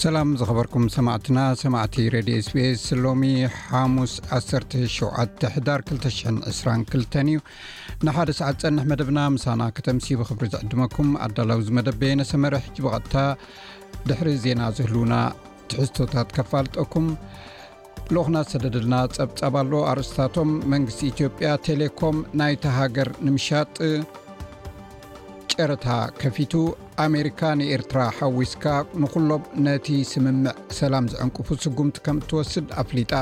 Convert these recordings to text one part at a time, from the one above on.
ሰላም ዝኸበርኩም ሰማዕትና ሰማዕቲ ረድዮ ስፔስ ሎሚ ሓሙስ 17 ሕዳር 222 እዩ ንሓደ ሰዓት ፀንሕ መደብና ምሳና ከተምሲ ብክብሪ ዝዕድመኩም ኣዳላዊ ዝመደብ በየነሰመረ ሕጂ ብቐጥታ ድሕሪ ዜና ዝህልውና ትሕዝቶታት ከፋልጠኩም ልኡኽና ዝሰደደልና ጸብጻብ ኣሎ ኣርእስታቶም መንግስቲ ኢትዮጵያ ቴሌኮም ናይታ ሃገር ንምሻጥ ጨረታ ከፊቱ ኣሜሪካ ንኤርትራ ሓዊስካ ንኹሎም ነቲ ስምምዕ ሰላም ዝዕንቅፉ ስጉምቲ ከም እትወስድ ኣፍሊጣ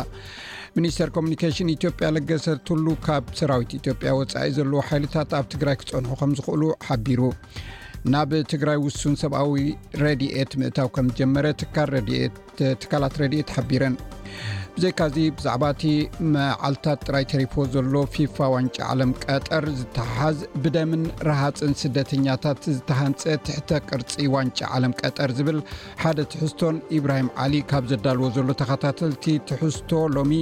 ሚኒስተር ኮሚኒኬሽን ኢትዮጵያ ለገሰ ቱሉ ካብ ሰራዊት ኢትዮጵያ ወፃኢ ዘለዎ ሓይልታት ኣብ ትግራይ ክፀንሑ ከም ዝኽእሉ ሓቢሩ ናብ ትግራይ ውሱን ሰብኣዊ ረድኤት ምእታው ከም ዝጀመረ ትካል ረድኤት ትካላት ረድኤት ሓቢረን ብዘይካ እዚ ብዛዕባ እቲ መዓልትታት ጥራይ ተሪፎ ዘሎ ፊፋ ዋንጫ ዓለም ቀጠር ዝተሓሓዝ ብደምን ረሃፅን ስደተኛታት ዝተሃንፀ ትሕተ ቅርፂ ዋንጫ ዓለም ቀጠር ዝብል ሓደ ትሕዝቶን ኢብራሂም ዓሊ ካብ ዘዳልዎ ዘሎ ተኸታተልቲ ትሕዝቶ ሎሚ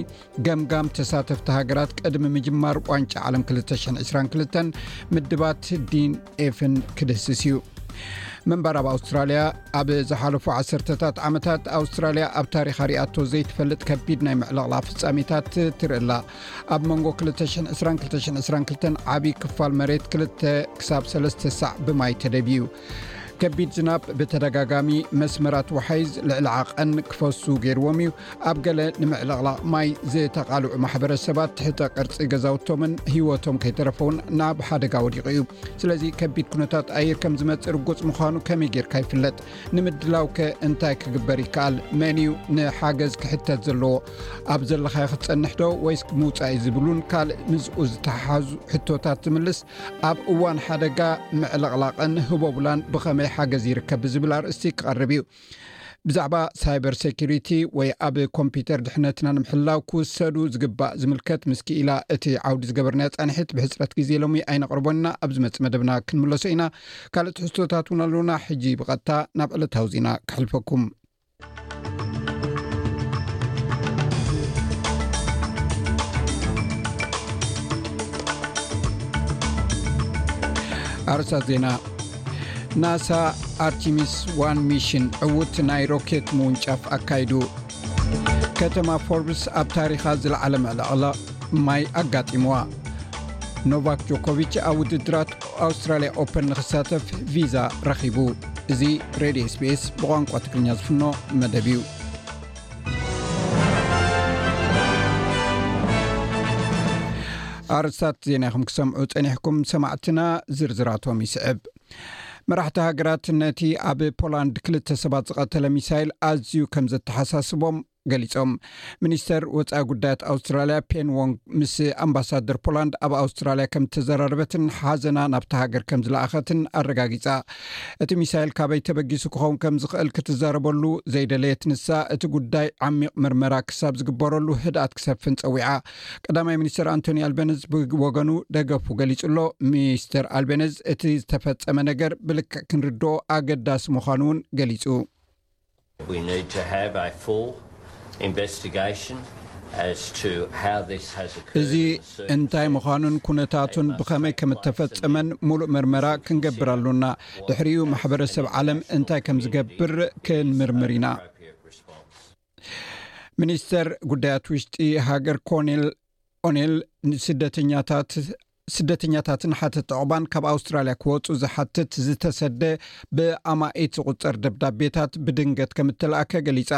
ገምጋም ተሳተፍቲ ሃገራት ቅድሚ ምጅማር ዋንጫ ዓለም 222 ምድባት ዲን ኤፍን ክድህስስ እዩ ምንባር ኣብ ኣውስትራልያ ኣብ ዝሓለፉ ዓሰርተታት ዓመታት ኣውስትራልያ ኣብ ታሪክ ኣሪኣቶ ዘይትፈልጥ ከቢድ ናይ ምዕለቕላ ፍፃሜታት ትርኢ ኣላ ኣብ መንጎ 22222 ዓብይ ክፋል መሬት 2 ክሳብ 3ለስተ ሳዕ ብማይ ተደብዩ ከቢድ ዝናብ ብተደጋጋሚ መስመራት ውሓይዝ ልዕሊ ዓቐን ክፈሱ ገይርዎም እዩ ኣብ ገለ ንምዕልቕላቕ ማይ ዝተቓልዑ ማሕበረሰባት ትሕተ ቅርፂ ገዛውቶምን ህይወቶም ከይተረፈውን ናብ ሓደጋ ወዲቑ እዩ ስለዚ ከቢድ ኩነታት ኣየር ከም ዝመፅእ ርጉፅ ምዃኑ ከመይ ጌርካ ይፍለጥ ንምድላው ከ እንታይ ክግበር ይከኣል መን እዩ ንሓገዝ ክሕተት ዘለዎ ኣብ ዘለኻዮ ክትፀንሕ ዶ ወይስ ምውፃኢ ዝብሉን ካልእ ምስኡ ዝተሓሓዙ ሕቶታት ዝምልስ ኣብ እዋን ሓደጋ ምዕልቕላቕን ህቦብላን ብኸመይ ሓገዝ ይርከብ ብዝብል ኣርእስቲ ክቐርብ እዩ ብዛዕባ ሳይበር ሴኪሪቲ ወይ ኣብ ኮምፒውተር ድሕነትና ንምሕላው ክውሰዱ ዝግባእ ዝምልከት ምስ ክኢላ እቲ ዓውዲ ዝገበርናዮ ፃንሒት ብሕፅረት ግዜ ሎሚ ኣይነቕርቦን ኢና ኣብ ዝመፅእ መደብና ክንምለሶ ኢና ካልእ ትሕዝቶታት እውን ኣለውና ሕጂ ብቐጥታ ናብ ዕለታዊ ዜና ክሕልፈኩም ኣርሳት ዜና ናሳ ኣርቲሚስ ዋን ሚሽን ዕውት ናይ ሮኬት ምውንጫፍ ኣካይዱ ከተማ ፎርብስ ኣብ ታሪኻ ዝለዓለ ምዕላቕላ ማይ ኣጋጢምዋ ኖቫክ ጆኮቪች ኣብ ውድድራት ኣውስትራልያ ኦፐን ንክሳተፍ ቪዛ ረኪቡ እዚ ሬድዮ ስፔስ ብቋንቋ ትግርኛ ዝፍኖ መደብ እዩ ኣርስታት ዜና ይኹም ክሰምዑ ፀኒሕኩም ሰማዕትና ዝርዝራቶም ይስዕብ መራሕቲ ሃገራት ነቲ ኣብ ፖላንድ ክልተ ሰባት ዝቐተለ ሚሳይል ኣዝዩ ከም ዘተሓሳስቦም ገሊፆም። ሚኒስተር ወፃኢ ጉዳያት ኣውስትራልያ ፔን ዎንግ ምስ ኣምባሳደር ፖላንድ ኣብ ኣውስትራልያ ከም እተዘራረበትን ሓዘና ናብቲ ሃገር ከም ዝለኣኸትን ኣረጋጊፃ። እቲ ሚሳይል ካበይ ተበጊሱ ክኸውን ከም ዝኽእል ክትዛረበሉ ዘይደለየት ንሳ እቲ ጉዳይ ዓሚቕ ምርመራ ክሳብ ዝግበረሉ ህድኣት ክሰፍን ፀዊዓ። ቀዳማይ ሚኒስተር ኣንቶኒ ኣልቤነዝ ብወገኑ ደገፉ ገሊፁ ኣሎ። ሚስተር ኣልቤነዝ እቲ ዝተፈፀመ ነገር ብልክዕ ክንርድኦ ኣገዳሲ ምዃኑ እውን ገሊፁ። እዚ እንታይ ምዃኑን ኩነታቱን ብኸመይ ከም እተፈጸመን ሙሉእ ምርመራ ክንገብር ኣሎና ድሕሪኡ ማሕበረሰብ ዓለም እንታይ ከም ዝገብር ክንምርምር ኢና ሚኒስተር ጉዳያት ውሽጢ ሃገር ኮኔል ኦኔል ንስደተኛታት ስደተኛታትን ሓተቲ ዑቕባን ካብ ኣውስትራልያ ክወፁ ዝሓትት ዝተሰደ ብኣማኢት ዝቁፀር ደብዳቤታት ብድንገት ከም እተላእከ ገሊፃ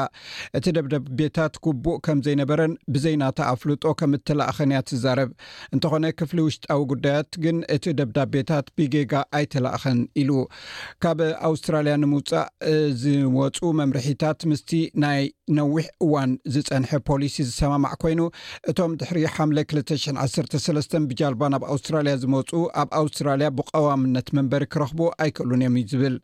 እቲ ደብዳቤታት ግቡእ ከም ዘይነበረን ብዘይናታ ኣፍልጦ ከም እተላእኸን እያ ትዛረብ እንተኾነ ክፍሊ ውሽጣዊ ጉዳያት ግን እቲ ደብዳቤታት ብጌጋ ኣይተላእኸን ኢሉ ካብ ኣውስትራልያ ንምውፃእ ዝወፁ መምርሒታት ምስቲ ናይ ነዊሕ እዋን ዝፀንሐ ፖሊሲ ዝሰማማዕ ኮይኑ እቶም ድሕሪ ሓምለ 213 ብጃልባ ናብ ኣውስትራልያ ዝመፁ ኣብ ኣውስትራልያ ብቀዋምነት መንበሪ ክረኽቡ ኣይክእሉን እዮም እዩ ዝብል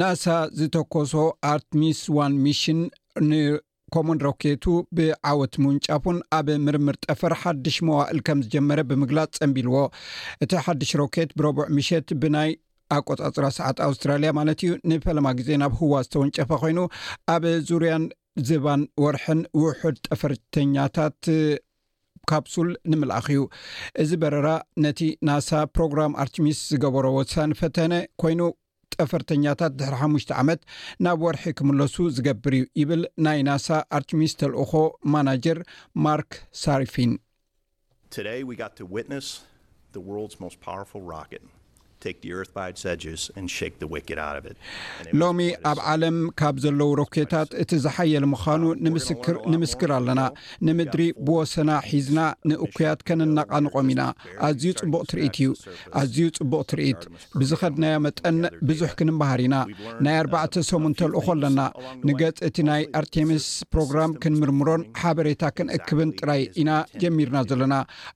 ናሳ ዝተኮሶ ኣርትሚስ ዋን ሚሽን ኮሙን ሮኬቱ ብዓወት ምውንጫፉን ኣብ ምርምር ጠፈር ሓድሽ መዋእል ከም ዝጀመረ ብምግላፅ ፀንቢልዎ እቲ ሓድሽ ሮኬት ብረቡዕ ምሸት ብናይ ኣቆፃፅራ ሰዓት ኣውስትራልያ ማለት እዩ ንፈለማ ግዜ ናብ ህዋ ዝተወንጨፈ ኮይኑ ኣብ ዙርያን ዝባን ወርሕን ውሑድ ጠፈርተኛታት ካፕሱል ንምልኣኽ እዩ እዚ በረራ ነቲ ናሳ ፕሮግራም ኣርትሚስ ዝገበሮ ወሳኒ ፈተነ ኮይኑ ጠፈርተኛታት ድሕሪ ሓሙሽተ ዓመት ናብ ወርሒ ክምለሱ ዝገብር እዩ ይብል ናይ ናሳ ኣርትሚስ ተልእኾ ማናጀር ማርክ ሳሪፊን። Today we got to witness the world's most powerful rocket take the earth by its edges and shake the wicked out of it. ሎሚ ኣብ ዓለም ካብ ዘለዉ ሮኬታት እቲ ዝሓየለ ምዃኑ ንምስክር ንምስክር ኣለና። ንምድሪ ብወሰና ሒዝና ንእኩያት ከነነቓንቖም ኢና። ኣዝዩ ጽቡቕ ትርኢት እዩ። ኣዝዩ ጽቡቕ ትርኢት። ብዝኸድናዮ መጠን ብዙሕ ክንምሃር ኢና። ናይ ኣርባዕተ ሰሙን ተልእኾ ኣለና። ንገጽ እቲ ናይ ኣርቴሚስ ፕሮግራም ክንምርምሮን ሓበሬታ ክንእክብን ጥራይ ኢና ጀሚርና ዘለና።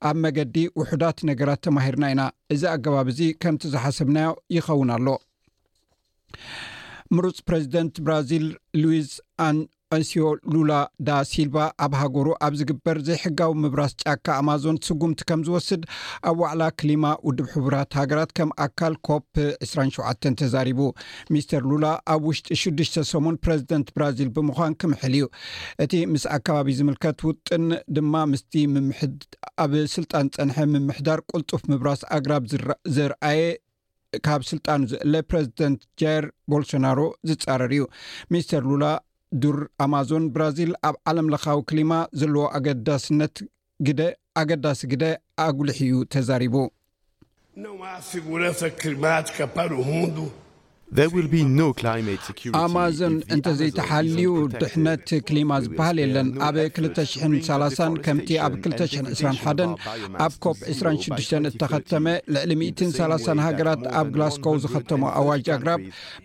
ኣብ መገዲ ውሑዳት ነገራት ተማሂርና ኢና። እዚ ኣገባብ እዚ ከምቲ ዝሓሰብናዮ ይኸውን ኣሎ። ምሩፅ ፕረዚደንት ብራዚል ሉዊዝ ኣን ኣንስዮ ሉላ ዳ ሲልቫ ኣብ ሃገሩ ኣብ ዝግበር ዘይሕጋዊ ምብራስ ጫካ ኣማዞን ስጉምቲ ከም ዝወስድ ኣብ ዋዕላ ክሊማ ውድብ ሕቡራት ሃገራት ከም ኣካል ኮፕ 27 ተዛሪቡ ሚስተር ሉላ ኣብ ውሽጢ ሽዱሽተ ሰሙን ፕረዚደንት ብራዚል ብምዃን ክምሕል እዩ እቲ ምስ ኣከባቢ ዝምልከት ውጥን ድማ ምስቲ ኣብ ስልጣን ፀንሐ ምምሕዳር ቁልጡፍ ምብራስ ኣግራብ ዝርኣየ ካብ ስልጣኑ ዝእለ ፕረዚደንት ጃር ቦልሶናሮ ዝፃረር እዩ ሚስተር ሉላ ዱር ኣማዞን ብራዚል ኣብ ዓለም ለኻዊ ክሊማ ዘለዎ ኣገዳስነት ግደ ኣገዳሲ ግደ ኣጉልሒ እዩ ተዛሪቡ ኣማዞን እንተዘይተሓልዩ ድሕነት ክሊማ ዝበሃል የለን ኣብ 230 ከምቲ ኣብ 221 ኣብ ኮፕ ዕስራን ሽዱሽተን እተኸተመ ልዕሊ ሚእትን ሰላሳን ሃገራት ኣብ ግላስኮው ዝኸተሞ ኣዋጅ ኣግራብ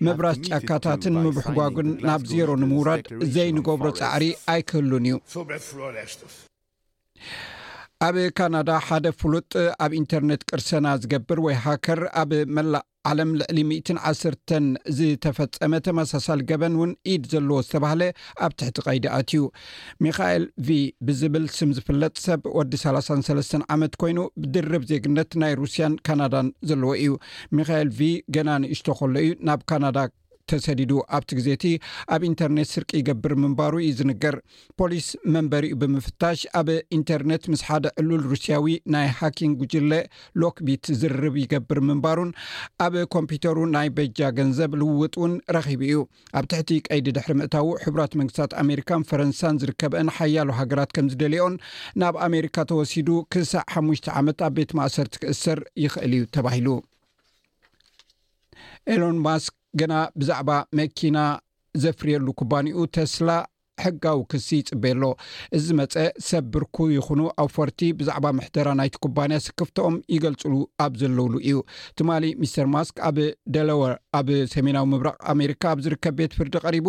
ምብራስ ጫካታትን ምብሕጓጉን ናብ ዜሮ ንምውራድ ዘይንገብሮ ፃዕሪ ኣይክህሉን እዩ ኣብ ካናዳ ሓደ ፍሉጥ ኣብ ኢንተርነት ቅርሰና ዝገብር ወይ ሃከር ኣብ መላእ ዓለም ልዕሊ ሚእትን ዓስርተን ዝተፈጸመ ተመሳሳሊ ገበን እውን ኢድ ዘለዎ ዝተባህለ ኣብ ትሕቲ ቀይዲ ኣትዩ ሚካኤል ቪ ብዝብል ስም ዝፍለጥ ሰብ ወዲ 33 ዓመት ኮይኑ ብድርብ ዜግነት ናይ ሩስያን ካናዳን ዘለዎ እዩ ሚካኤል ቪ ገና ንእሽቶ ከሎ እዩ ናብ ካናዳ ተሰዲዱ ኣብቲ ግዜ እቲ ኣብ ኢንተርኔት ስርቂ ይገብር ምንባሩ እዩ ዝንገር ፖሊስ መንበሪኡ ብምፍታሽ ኣብ ኢንተርነት ምስ ሓደ ዕሉል ሩስያዊ ናይ ሃኪንግ ጉጅለ ሎክቢት ዝርርብ ይገብር ምንባሩን ኣብ ኮምፒውተሩ ናይ በጃ ገንዘብ ልውውጥ እውን ረኺቡ እዩ ኣብ ትሕቲ ቀይዲ ድሕሪ ምእታዉ ሕቡራት መንግስታት ኣሜሪካን ፈረንሳን ዝርከበአን ሓያሉ ሃገራት ከም ዝደልኦን ናብ ኣሜሪካ ተወሲዱ ክሳዕ ሓሙሽተ ዓመት ኣብ ቤት ማእሰርቲ ክእሰር ይኽእል እዩ ተባሂሉ ኤሎን ማስክ ገና ብዛዕባ መኪና ዘፍርየሉ ኩባንኡ ተስላ ሕጋዊ ክሲ ይፅበየ ኣሎ እዚ ዝመፀ ሰብ ብርኩ ይኹኑ ኣውፈርቲ ብዛዕባ ምሕደራ ናይቲ ኩባንያ ስክፍትኦም ይገልፅሉ ኣብ ዘለውሉ እዩ ትማሊ ሚስተር ማስክ ኣብ ደለወር ኣብ ሰሜናዊ ምብራቅ ኣሜሪካ ኣብ ዝርከብ ቤት ፍርዲ ቀሪቡ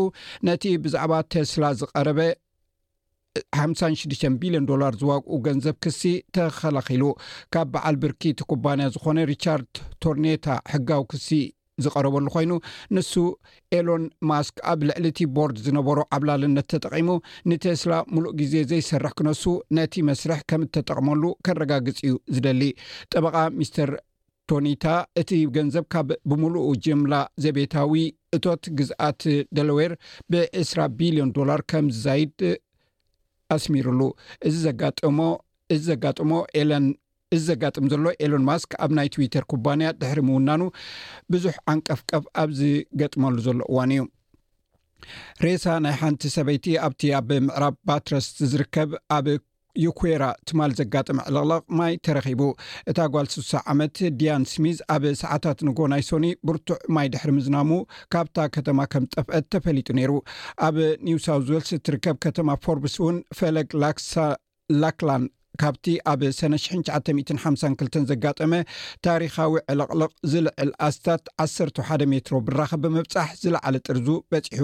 ነቲ ብዛዕባ ተስላ ዝቀረበ 56 ቢልዮን ዶላር ዝዋግኡ ገንዘብ ክሲ ተኸላኺሉ ካብ በዓል ብርኪ እቲ ኩባንያ ዝኾነ ሪቻርድ ቶርኔታ ሕጋዊ ክሲ ዝቀረበሉ ኮይኑ ንሱ ኤሎን ማስክ ኣብ ልዕሊ እቲ ቦርድ ዝነበሮ ዓብላልነት ተጠቒሙ ንቴስላ ሙሉእ ግዜ ዘይሰርሕ ክነሱ ነቲ መስርሕ ከም እተጠቕመሉ ከረጋግፅ እዩ ዝደሊ ጠበቓ ሚስተር ቶኒታ እቲ ገንዘብ ካብ ብምሉኡ ጀምላ ዘቤታዊ እቶት ግዝኣት ደለዌር ብዕስራ ቢልዮን ዶላር ከም ዝዛይድ ኣስሚሩሉ። እዚ ዘጋጠሞ እዚ ዘጋጥሞ ኤለን እዚ ዘጋጥም ዘሎ ኤሎን ማስክ ኣብ ናይ ትዊተር ኩባንያ ድሕሪ ምውናኑ ብዙሕ ዓንቀፍቀፍ ኣብ ዝገጥመሉ ዘሎ እዋን እዩ። ሬሳ ናይ ሓንቲ ሰበይቲ ኣብቲ ኣብ ምዕራብ ባትረስት ዝርከብ ኣብ ዩኩዌራ ትማል ዘጋጠመ ዕልቕላቕ ማይ ተረኺቡ። እታ ጓል ስሳ ዓመት ዲያን ስሚዝ ኣብ ሰዓታት ንግሆ ናይ ሶኒ ብርቱዕ ማይ ድሕሪ ምዝናሙ ካብታ ከተማ ከም ዝጠፍአት ተፈሊጡ ነይሩ። ኣብ ኒው ሳውዝ ዌልስ እትርከብ ከተማ ፎርብስ እውን ፈለግ ላክሳ ላክላን ካብቲ ኣብ ሰነ ሽሕን ትሽዓተ ሚእትን ሓምሳን ክልተን ዘጋጠመ ታሪኻዊ ዕልቕልቕ ዝልዕል ኣስታት ዓሰርተ ሓደ ሜትሮ ብራኸ ብምብጻሕ ዝለዓለ ጥርዙ በጺሑ።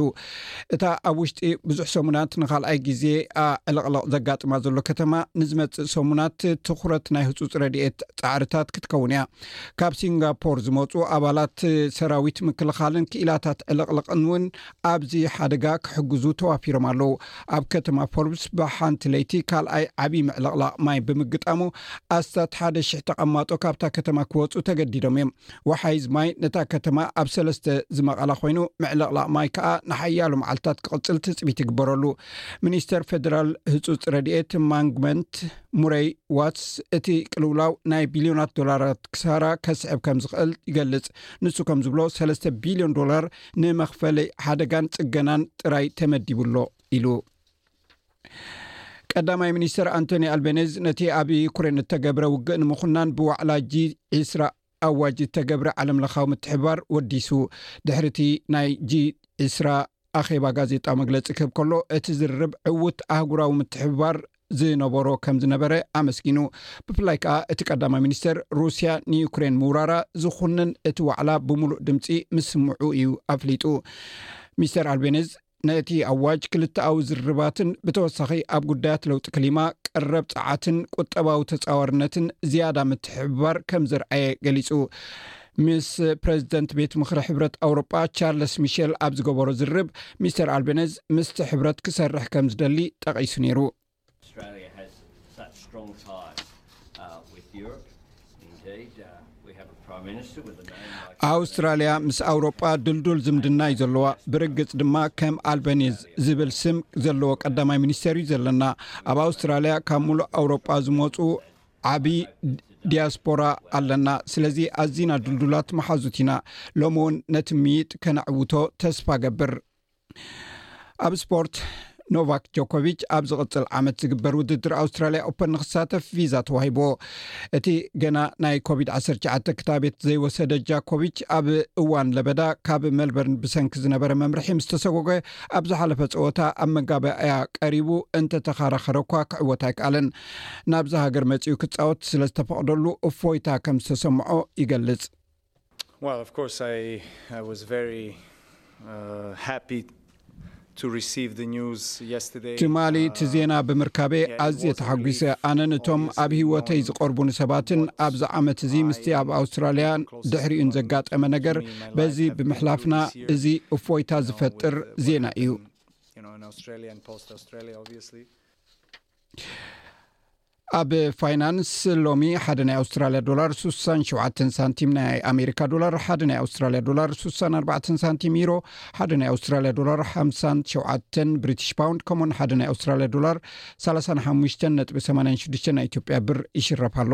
እታ ኣብ ውሽጢ ብዙሕ ሰሙናት ንካልኣይ ግዜ ኣዕልቕለቕ ዘጋጥማ ዘሎ ከተማ ንዝመጽእ ሰሙናት ትኩረት ናይ ህጹጽ ረድኤት ጻዕርታት ክትከውን እያ። ካብ ሲንጋፖር ዝመጹ ኣባላት ሰራዊት ምክልኻልን ክኢላታት ዕልቕልቕን እውን ኣብዚ ሓደጋ ክሕግዙ ተዋፊሮም ኣለዉ። ኣብ ከተማ ፎርብስ ብሓንቲ ለይቲ ካልኣይ ዓብዪ ምዕልቕላቕ ማይ ብምግጣሙ ኣስታት ሓደ ሽሕ ተቐማጦ ካብታ ከተማ ክወጹ ተገዲዶም እዮም። ወሓይዝ ማይ ነታ ከተማ ኣብ ሰለስተ ዝመቐላ ኮይኑ ምዕልቕላቕ ማይ ከኣ ንሓያሎ መዓልትታት ክቕጽል ትጽቢት ይግበረሉ። ሚኒስተር ፌደራል ህጹጽ ረድኤት ማንግመንት ሙረይ ዋትስ እቲ ቅልውላው ናይ ቢልዮናት ዶላራት ክሳራ ከስዕብ ከም ዝኽእል ይገልጽ። ንሱ ከም ዝብሎ ሰለስተ ቢልዮን ዶላር ንመኽፈለይ ሓደጋን ጽገናን ጥራይ ተመዲቡ ኣሎ ኢሉ። ቀዳማይ ሚኒስትር ኣንቶኒ ኣልቤኔዝ ነቲ ኣብ ዩክሬን እተገብረ ውግእ ንምኹናን ብዋዕላ ጂ 20 ኣዋጅ ዝተገብረ ዓለምለኻዊ ምትሕብባር ወዲሱ ድሕሪቲ ናይ ጂ ዕስራ ኣኼባ ጋዜጣዊ መግለፂ ክህብ ከሎ እቲ ዝርርብ ዕውት ኣህጉራዊ ምትሕብባር ዝነበሮ ከም ዝነበረ ኣመስጊኑ ብፍላይ ከዓ እቲ ቀዳማይ ሚኒስተር ሩስያ ንዩክሬን ምውራራ ዝኹንን እቲ ዋዕላ ብምሉእ ድምፂ ምስምዑ እዩ ኣፍሊጡ ሚስተር ኣልቤነዝ ነቲ ኣዋጅ ክልተኣዊ ዝርርባትን ብተወሳኺ ኣብ ጉዳያት ለውጢ ክሊማ፣ ቀረብ ጸዓትን ቁጠባዊ ተጻዋርነትን ዝያዳ ምትሕብባር ከም ዘርኣየ ገሊጹ። ምስ ፕረዚደንት ቤት ምኽሪ ሕብረት ኣውሮጳ ቻርለስ ሚሸል ኣብ ዝገበሮ ዝርርብ፣ ሚስተር ኣልቤነዝ ምስቲ ሕብረት ክሰርሕ ከም ዝደሊ ጠቒሱ ነይሩ። Australia has such strong ties with Europe. ኣውስትራልያ ምስ ኣውሮጳ ድልዱል ዝምድና እዩ ዘለዋ ብርግፅ ድማ ከም ኣልበኒዝ ዝብል ስም ዘለዎ ቀዳማይ ሚኒስቴር እዩ ዘለና ኣብ ኣውስትራልያ ካብ ሙሉእ ኣውሮጳ ዝመፁ ዓብዪ ዲያስፖራ ኣለና ስለዚ ኣዚና ድልዱላት መሓዙት ኢና ሎሚ እውን ነቲ ምይጥ ከነዕውቶ ተስፋ ገብር ኣብ ስፖርት ኖቫክ ጆኮቪች ኣብ ዝቕፅል ዓመት ዝግበር ውድድር ኣውስትራልያ ኦፐን ንክሳተፍ ቪዛ ተዋሂቦ እቲ ገና ናይ ኮቪድ-19 ክታቤት ዘይወሰደ ጃኮቪች ኣብ እዋን ለበዳ ካብ መልበርን ብሰንኪ ዝነበረ መምርሒ ምስ ተሰጎገ ኣብ ዝሓለፈ ፀወታ ኣብ መጋባእያ ቀሪቡ እንተተኻራኸረ እኳ ክዕወት ኣይከኣለን ናብዚ ሃገር መፂኡ ክፃወት ስለዝተፈቕደሉ እፎይታ ከም ዝተሰምዖ ይገልፅ Well, of course, I, I was very uh, happy to receive the news yesterday. ትማሊ እቲ uh, ዜና ብምርካበ ኣዝየ ተሓጒሰ። ኣነን እቶም ኣብ ህይወተይ ዝቐርቡኒ ሰባትን ኣብዚ ዓመት እዚ ምስቲ ኣብ ኣውስትራልያ ድሕሪኡን ዘጋጠመ ነገር በዚ ብምሕላፍና እዚ እፎይታ uh, ዝፈጥር ዜና እዩ። ኣብ ፋይናንስ ሎሚ ሓደ ናይ ኣውስትራልያ ዶላር ሱሳን ሸውዓተን ሳንቲም ናይ ኣሜሪካ ዶላር ሓደ ናይ ኣውስትራልያ ዶላር ሱሳን ኣርባዕተን ሳንቲም ዩሮ ሓደ ናይ ኣውስትራልያ ዶላር ሓምሳን ሸውዓተን ብሪትሽ ፓውንድ ከምኡን ሓደ ናይ ኣውስትራልያ ዶላር ሳላሳን ሓሙሽተን ነጥቢ ሰማንያን ሽዱሽተ ናይ ኢትዮጵያ ብር ይሽረፍ ኣሎ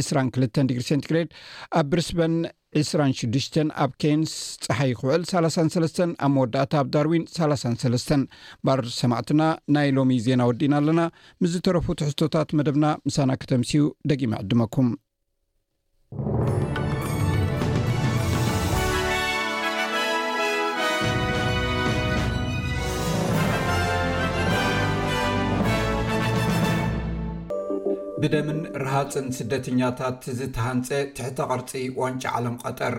ዕስራን ክልተን ዲግሪ ሴንቲግሬድ ኣብ ብሪስበን ዕስራን ሽዱሽተን ኣብ ኬንስ ፀሓይ ይክውዕል ሳላሳን ሰለስተን ኣብ መወዳእታ ኣብ ዳርዊን ሳላሳን ሰለስተን ባር ሰማዕትና ናይ ሎሚ ዜና ወዲእና ኣለና ምስ ዝተረፉ ትሕዝቶታት መደብና ምሳና ክተምስዩ ደጊመ ዕድመኩም ብደምን ረሃፅን ስደትኛታት ዝተሃንፀ ትሕተ ቕርፂ ዋንጫ ዓለም ቐጠር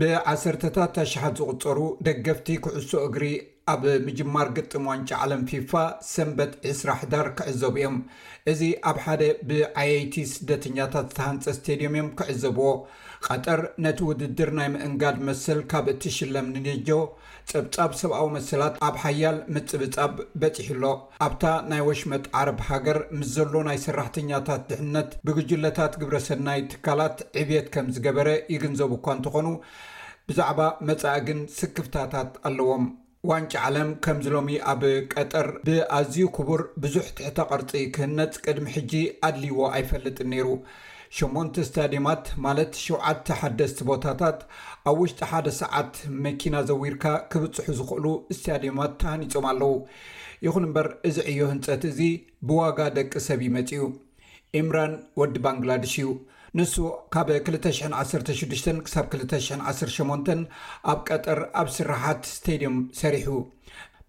ብዓሰርተታት ኣሽሓት ዝቑፀሩ ደገፍቲ ኩዕሶ እግሪ ኣብ ምጅማር ግጥም ዋንጫ ዓለም ፊፋ ሰንበት ዕስራ ሕዳር ክዕዘቡ እዮም እዚ ኣብ ሓደ ብዓየይቲ ስደተኛታት ዝተሃንፀ ስቴድየም እዮም ክዕዘብዎ ቐጠር ነቲ ውድድር ናይ ምእንጋድ መሰል ካብ እትሽለም ንኔጆ ጸብጻብ ሰብኣዊ መሰላት ኣብ ሓያል ምጽብጻብ በጺሑ ኣሎ። ኣብታ ናይ ወሽመጥ ዓረብ ሃገር ምስ ዘሎ ናይ ሰራሕተኛታት ድሕነት ብጉጅለታት ግብረ ሰናይ ትካላት ዕብየት ከም ዝገበረ ይግንዘቡ እኳ እንተኾኑ ብዛዕባ መጻኢ ግን ስክፍታታት ኣለዎም። ዋንጫ ዓለም ከምዚ ሎሚ ኣብ ቀጠር ብኣዝዩ ክቡር ብዙሕ ትሕተ ቅርጺ ክህነጽ ቅድሚ ሕጂ ኣድልይዎ ኣይፈልጥን ነይሩ። ሸሞንተ ስታድየማት ማለት ሸውዓተ ሓደስቲ ቦታታት ኣብ ውሽጢ ሓደ ሰዓት መኪና ዘዊርካ ክብጽሑ ዝኽእሉ ስታድየማት ተሃኒጾም ኣለዉ። ይኹን እምበር እዚ ዕዮ ህንጸት እዚ ብዋጋ ደቂ ሰብ እዩ መጺኡ። ኢምራን ወዲ ባንግላድሽ እዩ። ንሱ ካብ ክልተ ሽሕን ዓሰርተ ሽዱሽተን ክሳብ ክልተ ሽሕን ዓሰርተ ሸሞንተን ኣብ ቀጠር ኣብ ስርሓት ስቴድዮም ሰሪሑ።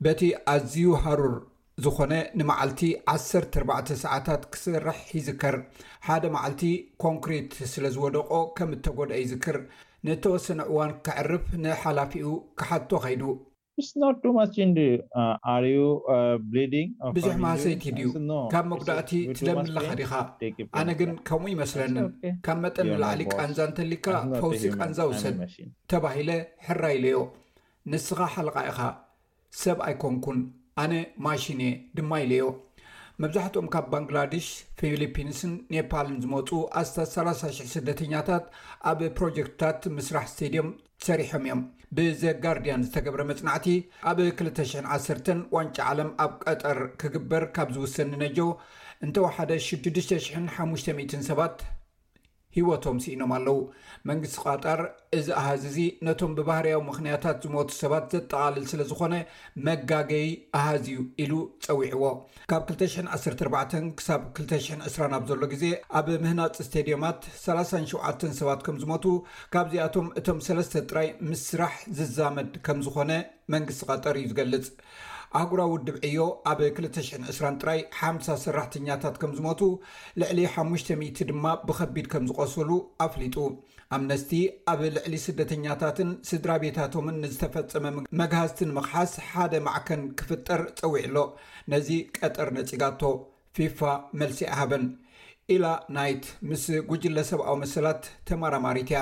በቲ ኣዝዩ ሃሩር ዝኾነ ንመዓልቲ ዓሰርተ ኣርባዕተ ሰዓታት ክሰርሕ ይዝከር። ሓደ መዓልቲ ኮንክሪት ስለ ዝወደቖ ከም እተጐድኣ ይዝክር። ንእተወሰነ እዋን ከዕርፍ ንሓላፊኡ ክሓቶ ኸይዱ። ብዙሕ ማህሰይቲ ድዩ? ካብ መጕዳእቲ ትደሚ ኣለኻ ዲኻ? ኣነ ግን ከምኡ ኣይመስለንን። ካብ መጠን ንላዕሊ ቃንዛ እንተ ኣሊካ ፈውሲ ቃንዛ ውሰድ ተባሂለ ሕራይ ኢለዮ። ንስኻ ሓለቓ ኢኻ። ሰብ ኣይኮንኩን ኣነ ማሺን እየ ድማ ኢለዮ። መብዛሕትኦም ካብ ባንግላድሽ፣ ፊሊፒንስን ኔፓልን ዝመጹ ኣስታት ሰላሳ ሽሕ ስደተኛታት ኣብ ፕሮጀክትታት ምስራሕ ስቴድዮም ሰሪሖም እዮም። ብዘ ጋርድያን ዝተገብረ መጽናዕቲ፣ ኣብ ክልተ ሽሕን ዓሰርተን ዋንጫ ዓለም ኣብ ቀጠር ክግበር ካብ ዝውሰን ንነጀው እንተወሓደ ሽዱሽተ ሽሕን ሓሙሽተ ሚእትን ሰባት፣ ህይወቶም ስኢኖም ኣለዉ። መንግስቲ ቛጣር እዚ ኣሃዝ እዚ ነቶም ብባህርያዊ ምኽንያታት ዝሞቱ ሰባት ዘጠቓልል ስለ ዝዀነ መጋገዪ ኣሃዝ እዩ ኢሉ ጸዊዕዎ። ካብ ክልተ ሽሕን ዓሰርተ ኣርባዕተን ክሳብ ክልተ ሽሕን ዕስራን ኣብ ዘሎ ግዜ ኣብ ምህናጽ ስቴድየማት ሰላሳን ሸውዓተን ሰባት ከም ዝሞቱ፣ ካብዚኣቶም እቶም ሰለስተ ጥራይ ምስ ስራሕ ዝዛመድ ከም ዝዀነ መንግስቲ ቛጣር እዩ ዝገልጽ። ኣህጉራዊ ውድብ ዕዮ ኣብ ክልተ ሽሕን ዕስራን ጥራይ ሓምሳ ሰራሕተኛታት ከምዝሞቱ ልዕሊ ሓሙሽተ ሚእቲ ድማ ብኸቢድ ከምዝቖሰሉ ኣፍሊጡ። ኣምነስቲ ኣብ ልዕሊ ስደተኛታትን ስድራቤታቶምን ንዝተፈጸመ መግሃስቲ ንምኽሓስ ሓደ ማዕከን ክፍጠር ጸዊዑ ኣሎ። ነዚ ቀጠር ነጺጋቶ ፊፋ መልሲ ኣይሃበን። ኢላ ናይት ምስ ጉጅለ ሰብኣዊ መሰላት ተማራማሪት እያ።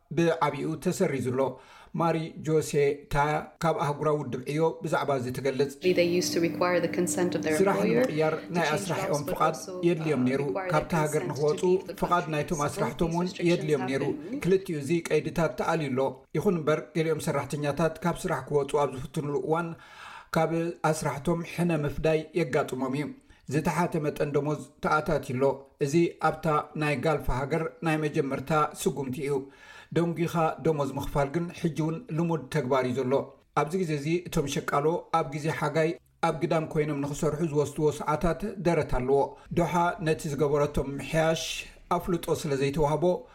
ብዓቢኡ ተሰሪዙ ኣሎ። ማሪ ጆሴ ታያ ካብ ኣህጉራዊ ውድብ ዕዮ ብዛዕባ እዚ ትገልጽ። ስራሕ ንምቕያር ናይ ኣስራሒኦም ፍቓድ የድልዮም ነይሩ፣ ካብታ ሃገር ንኽወጹ ፍቓድ ናይቶም ኣስራሕቶም እውን የድልዮም ነይሩ። ክልቲኡ እዚ ቀይድታት ተኣልዩ ኣሎ። ይኹን እምበር ገሊኦም ሰራሕተኛታት ካብ ስራሕ ክወጹ ኣብ ዝፍትኑሉ እዋን ካብ ኣስራሕቶም ሕነ ምፍዳይ የጋጥሞም እዩ። ዝተሓተ መጠን ደሞዝ ተኣታትዩ ኣሎ። እዚ ኣብታ ናይ ጋልፍ ሃገር ናይ መጀመርታ ስጉምቲ እዩ። ደንጒኻ ደሞዝ ምኽፋል ግን ሕጂ'ውን ልሙድ ተግባር እዩ ዘሎ። ኣብዚ ግዜ እዚ እቶም ሸቃሎ ኣብ ግዜ ሓጋይ ኣብ ግዳም ኮይኖም ንኽሰርሑ ዝወስድዎ ሰዓታት ደረት ኣለዎ። ዶሓ ነቲ ዝገበረቶ ምምሕያሽ ኣፍልጦ ስለዘይተዋህቦ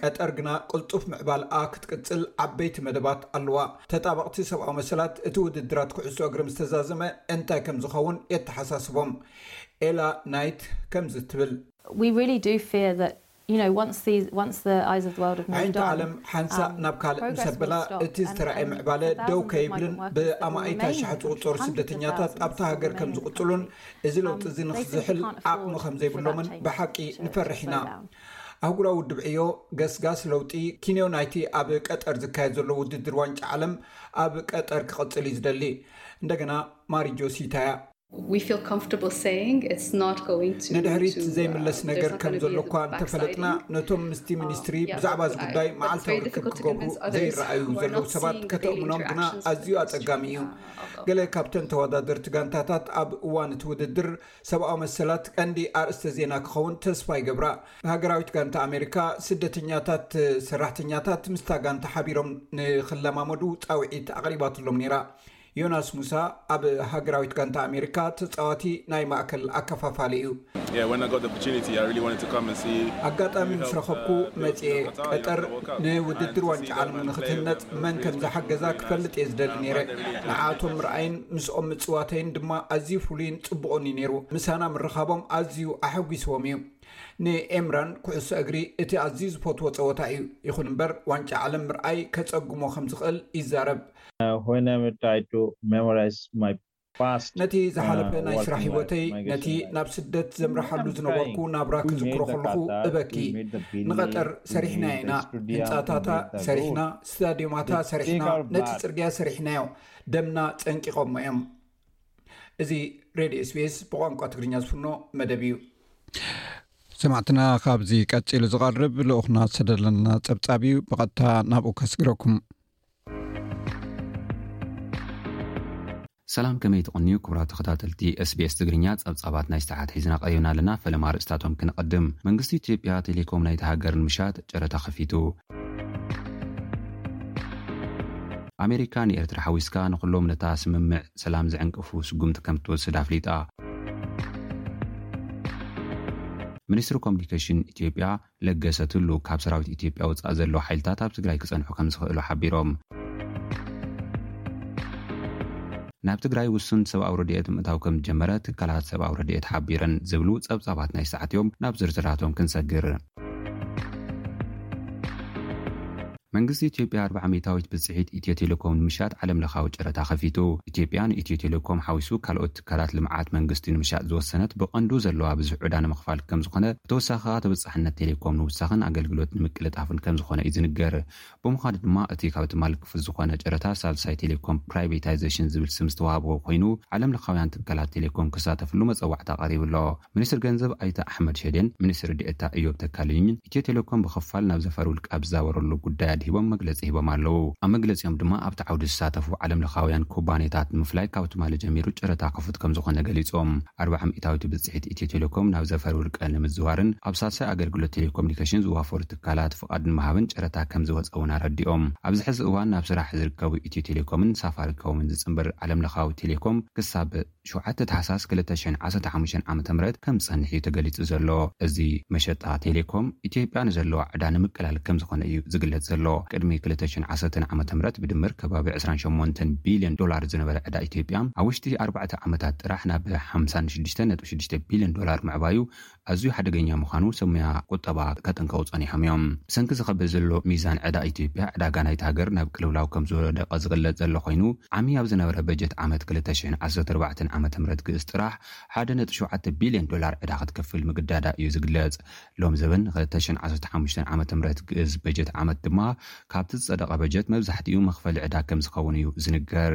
ቀጠር ግና ቅልጡፍ ምዕባልኣ ክትቅጽል ዓበይቲ መደባት ኣለዋ። ተጣበቕቲ ሰብኣዊ መሰላት እቲ ውድድራት ኩዕሶ እግሪ ምስ ተዛዘመ እንታይ ከም ዝኸውን የተሓሳስቦም። ኤላ ናይት ከምዚ ትብል። ኣዒንቲ ዓለም ሓንሳእ ናብ ካልእ ምስ ኣበላ እቲ ዝተራእየ ምዕባለ ደው ከይብልን ብኣማኢት ኣሽሓት ዝቝጸሩ ስደተኛታት ኣብታ ሃገር ከም ዝቕጽሉን እዚ ለውጢ እዚ ንኽዝሕል ዓቕሚ ከም ዘይብሎምን ብሓቂ ንፈርሕ ኢና። ኣህጉራዊ ውድብ ዕዮ ገስጋስ ለውጢ፣ ኪንዮ ናይቲ ኣብ ቀጠር ዝካየድ ዘሎ ውድድር ዋንጫ ዓለም ኣብ ቀጠር ክቕጽል እዩ ዝደሊ። እንደገና ማሪጆ ሲታያ። ንድሕሪት ዘይምለስ ነገር ከም ዘሎ እኳ እንተፈለጥና፣ ነቶም ምስቲ ሚኒስትሪ ብዛዕባ እዚ ጉዳይ መዓልታዊ ርክብ ክገብሩ ዘይረኣዩ ዘለዉ ሰባት ከተእምኖም ግና ኣዝዩ ኣጸጋሚ እዩ። ገለ ካብተን ተወዳደርቲ ጋንታታት ኣብ እዋን እቲ ውድድር ሰብኣዊ መሰላት ቀንዲ ኣርእስተ ዜና ክኸውን ተስፋ ይገብራ። ሃገራዊት ጋንታ ኣሜሪካ፣ ስደተኛታት ሰራሕተኛታት ምስታ ጋንታ ሓቢሮም ንኽለማመዱ ጻውዒት ኣቕሪባትሎም ነይራ። ዮናስ ሙሳ ኣብ ሃገራዊት ጋንታ ኣሜሪካ ተጻዋቲ ናይ ማእከል ኣከፋፋሊ እዩ። ኣጋጣሚ ምስ ረኸብኩ መጺኤ። ቀጠር ንውድድር ዋንጫ ዓለም ንኽትህነጽ መን ከም ዝሓገዛ ክፈልጥ እየ ዝደሊ ነይረ። ንዓኣቶም ምርኣይን ምስኦም ምጽዋተይን ድማ ኣዝዩ ፍሉይን ጽቡቕን'ዩ ነይሩ፣ ምሳና ምርኻቦም ኣዝዩ ኣሐጒስዎም እዩ። ንኤምራን ኩዕሶ እግሪ እቲ ኣዝዩ ዝፈትዎ ጸወታ እዩ፣ ይኹን'ምበር ዋንጫ ዓለም ምርኣይ ከጸግሞ ከም ዝኽእል ይዛረብ። ነቲ ዝሓለፈ ናይ ስራሕ ህይወተይ፣ ነቲ ናብ ስደት ዘምርሓሉ ዝነበርኩ ናብራ ክዝክሮ ከለኹ እበኪ። ንቐጠር ሰሪሕናያ ኢና፣ ህንጻታታ ሰሪሕና፣ ስታድዮማታ ሰሪሕና፣ ነቲ ጽርግያ ሰሪሕናዮ። ደምና ጸንቂቖሞ እዮም። እዚ ሬድዮ ስቤስ ብቋንቋ ትግርኛ ዝፍኖ መደብ እዩ ሰማዕትና ካብዚ ቀፂሉ ዝቐርብ ልኡኹና ዝሰደለና ፀብፃብ እዩ ብቐጥታ ናብኡ ከስግረኩም ሰላም ከመይ ትቕንዩ ክብራ ተኸታተልቲ ስቤስ ትግርኛ ጸብጻባት ናይ ሰዓት ሒዝና ቀሪብና ኣለና ፈለማ ርእስታቶም ክንቐድም መንግስቲ ኢትዮጵያ ቴሌኮም ናይቲ ሃገር ንምሻት ጨረታ ከፊቱ ኣሜሪካ ንኤርትራ ሓዊስካ ንኹሎም ነታ ስምምዕ ሰላም ዝዕንቅፉ ስጉምቲ ከምትወስድ ኣፍሊጣ። ሚኒስትሪ ኮሙኒኬሽን ኢትዮጵያ ለገሰ ቱሉ ካብ ሰራዊት ኢትዮጵያ ወፃኢ ዘለዉ ሓይልታት ኣብ ትግራይ ክፀንሑ ከምዝኽእሉ ሓቢሮም። ናብ ትግራይ ውሱን ሰብኣዊ ረድኤት ምእታው ከምዝጀመረ ትካላት ሰብኣዊ ረድኤት ሓቢረን ዝብሉ ፀብፃባት ናይ ሰዓት እዮም። ናብ ዝርዝራቶም ክንሰግር። መንግስቲ ኢትዮጵያ ኣርብዓ ሚእታዊት ብፅሒት ኢትዮ ቴሌኮም ንምሻጥ ዓለም ለኻዊ ጨረታ ከፊቱ። ኢትዮጵያ ንኢትዮ ቴሌኮም ሓዊሱ ካልኦት ትካላት ልምዓት መንግስቲ ንምሻጥ ዝወሰነት ብቐንዱ ዘለዋ ብዙሕ ዕዳ ንምኽፋል ከምዝኾነ ብተወሳኺ ከዓ ተበፃሕነት ቴሌኮም ንምውሳኽን ኣገልግሎት ንምቅልጣፍን ከምዝኾነ እዩ ዝንገር። ብምዃኑ ድማ እቲ ካብ ትማል ክፉት ዝኾነ ጨረታ ሳልሳይ ቴሌኮም ፕራይቬታይዜሽን ዝብል ስም ዝተዋህቦ ኮይኑ ዓለምለኻውያን ትካላት ቴሌኮም ክሳተፍሉ መፀዋዕታ ቀሪቡ ኣሎ። ሚኒስትር ገንዘብ ኣይተ ኣሕመድ ሸዴን ሚኒስትር ዴኤታ እዮብ ተካልኝን ኢትዮ ቴሌኮም ብኽፋል ናብ ዘፈር ውልቀ ኣብ ዝዛወረሉ ጉዳይ ኣድሂቦም መግለፂ ሂቦም ኣለው። ኣብ መግለፂኦም ድማ ኣብቲ ዓውዲ ዝሳተፉ ዓለምለኻውያን ኩባኒያታት ንምፍላይ ካብ ትማሊ ጀሚሩ ጨረታ ክፉት ከምዝኾነ ገሊፆም። ኣርብዓ ሚእታዊት ብፅሒት ኢትዮ ቴሌኮም ናብ ዘፈር ውልቀ ንምዝዋርን ኣብ ሳልሳይ ኣገልግሎት ቴሌኮሚኒኬሽን ዝዋፈሩ ትካላት ፍቓድ ንምሃብን ጨረታ ከምዝወፀ እውን ኣረዲኦም። ኣብዚ ሕዚ እዋን ናብ ስራሕ ዝርከቡ ኢትዮ ቴሌኮምን ሳፋሪኮምን ዝፅምበር ዓለም ለኻዊ ቴሌኮም ክሳብ ሸውዓተ ታሕሳስ ክልተ ሽሕን ዓሰርተ ሓሙሽተን ዓመተ ምህረት ከምዝፀንሕ እዩ ተገሊፁ ዘሎ። እዚ መሸጣ ቴሌኮም ኢትዮጵያ ንዘለዋ ዕዳ ንምቅላል ከምዝኾነ እዩ ዝግለፅ ዘሎ። ቅድሚ ክልተ ሽሕን ዓሰርተን ዓመተ ምህረት ብድምር ከባቢ ዕስራን ሸሞንተን ቢሊዮን ዶላር ዝነበረ ዕዳ ኢትዮጵያ ኣብ ውሽጢ ኣርባዕተ ዓመታት ጥራሕ ናብ ሓምሳን ሽዱሽተን ነጥቢ ሽዱሽተ ቢሊዮን ዶላር ምዕባዩ ኣዝዩ ሓደገኛ ምዃኑ ሰብ ሞያ ቁጠባ ከጠንቅቑ ጸኒሖም እዮም። ብሰንኪ ዝኸብድ ዘሎ ሚዛን ዕዳ ኢትዮጵያ፣ ዕዳጋ ናይታ ሃገር ናብ ቅልውላው ከም ዝወደቐ ዝግለጽ ዘሎ ኮይኑ፣ ዓሚ ኣብ ዝነበረ በጀት ዓመት ክልተ ሽሕን ዓሰርተ ኣርባዕተን ዓመተ ምህረት ግእዝ ጥራሕ ሓደ ነጥቢ ሸውዓተ ቢልዮን ዶላር ዕዳ ክትከፍል ምግዳዳ እዩ ዝግለጽ። ሎሚ ዘበን ንክልተ ሽሕን ዓሰርተ ሓሙሽተን ዓመተ ምህረት ግእዝ በጀት ዓመት ድማ ካብቲ ዝጸደቐ በጀት መብዛሕትኡ መኽፈሊ ዕዳ ከም ዝኸውን እዩ ዝንገር።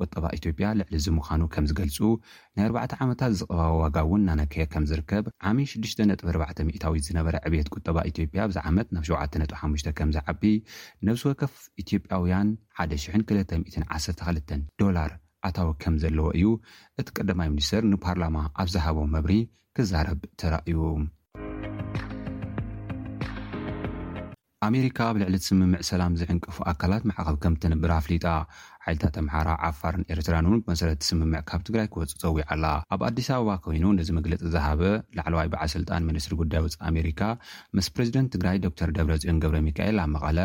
ቁጠባ ኢትዮጵያ ልዕሊ እዚ ምዃኑ ከም ዝገልፁ፣ ናይ ኣርባዕተ ዓመታት ዝቕባበ ዋጋ እውን እናነከየ ከም ዝርከብ፣ ዓሚ ሽዱሽተ ነጥቢ ኣርባዕተ ሚእታዊት ዝነበረ ዕብየት ቁጠባ ኢትዮጵያ ኣብዚ ዓመት ናብ ሸውዓተ ነጥቢ ሓሙሽተ ከም ዝዓቢ ነብሲ ወከፍ ኢትዮጵያዊያን ሓደ ሽሕን ክልተ ሚእትን ዓሰርተ ክልተን ዶላር ኣታዊ ከም ዘለዎ እዩ እቲ ቀዳማይ ሚኒስትር ንፓርላማ ኣብ ዝሃቦ መብሪ ክዛረብ ተራእዩ። ኣሜሪካ ኣብ ልዕሊ እቲ ስምምዕ ሰላም ዝዕንቅፉ ኣካላት ማዕቐብ ከም እተንብር ኣፍሊጣ። ሓይልታት ኣምሓራ፣ ዓፋርን ኤርትራን እውን ብመሰረት እቲ ስምምዕ ካብ ትግራይ ክወጽኡ ጸዊዓ ኣላ። ኣብ ኣዲስ ኣበባ ኮይኑ ነዚ መግለጺ ዝሃበ ላዕለዋይ በዓል ስልጣን ሚኒስትሪ ጉዳይ ወጻኢ ኣሜሪካ ምስ ፕረዚደንት ትግራይ ዶክተር ደብረጽዮን ገብረሚካኤል ኣብ መቐለ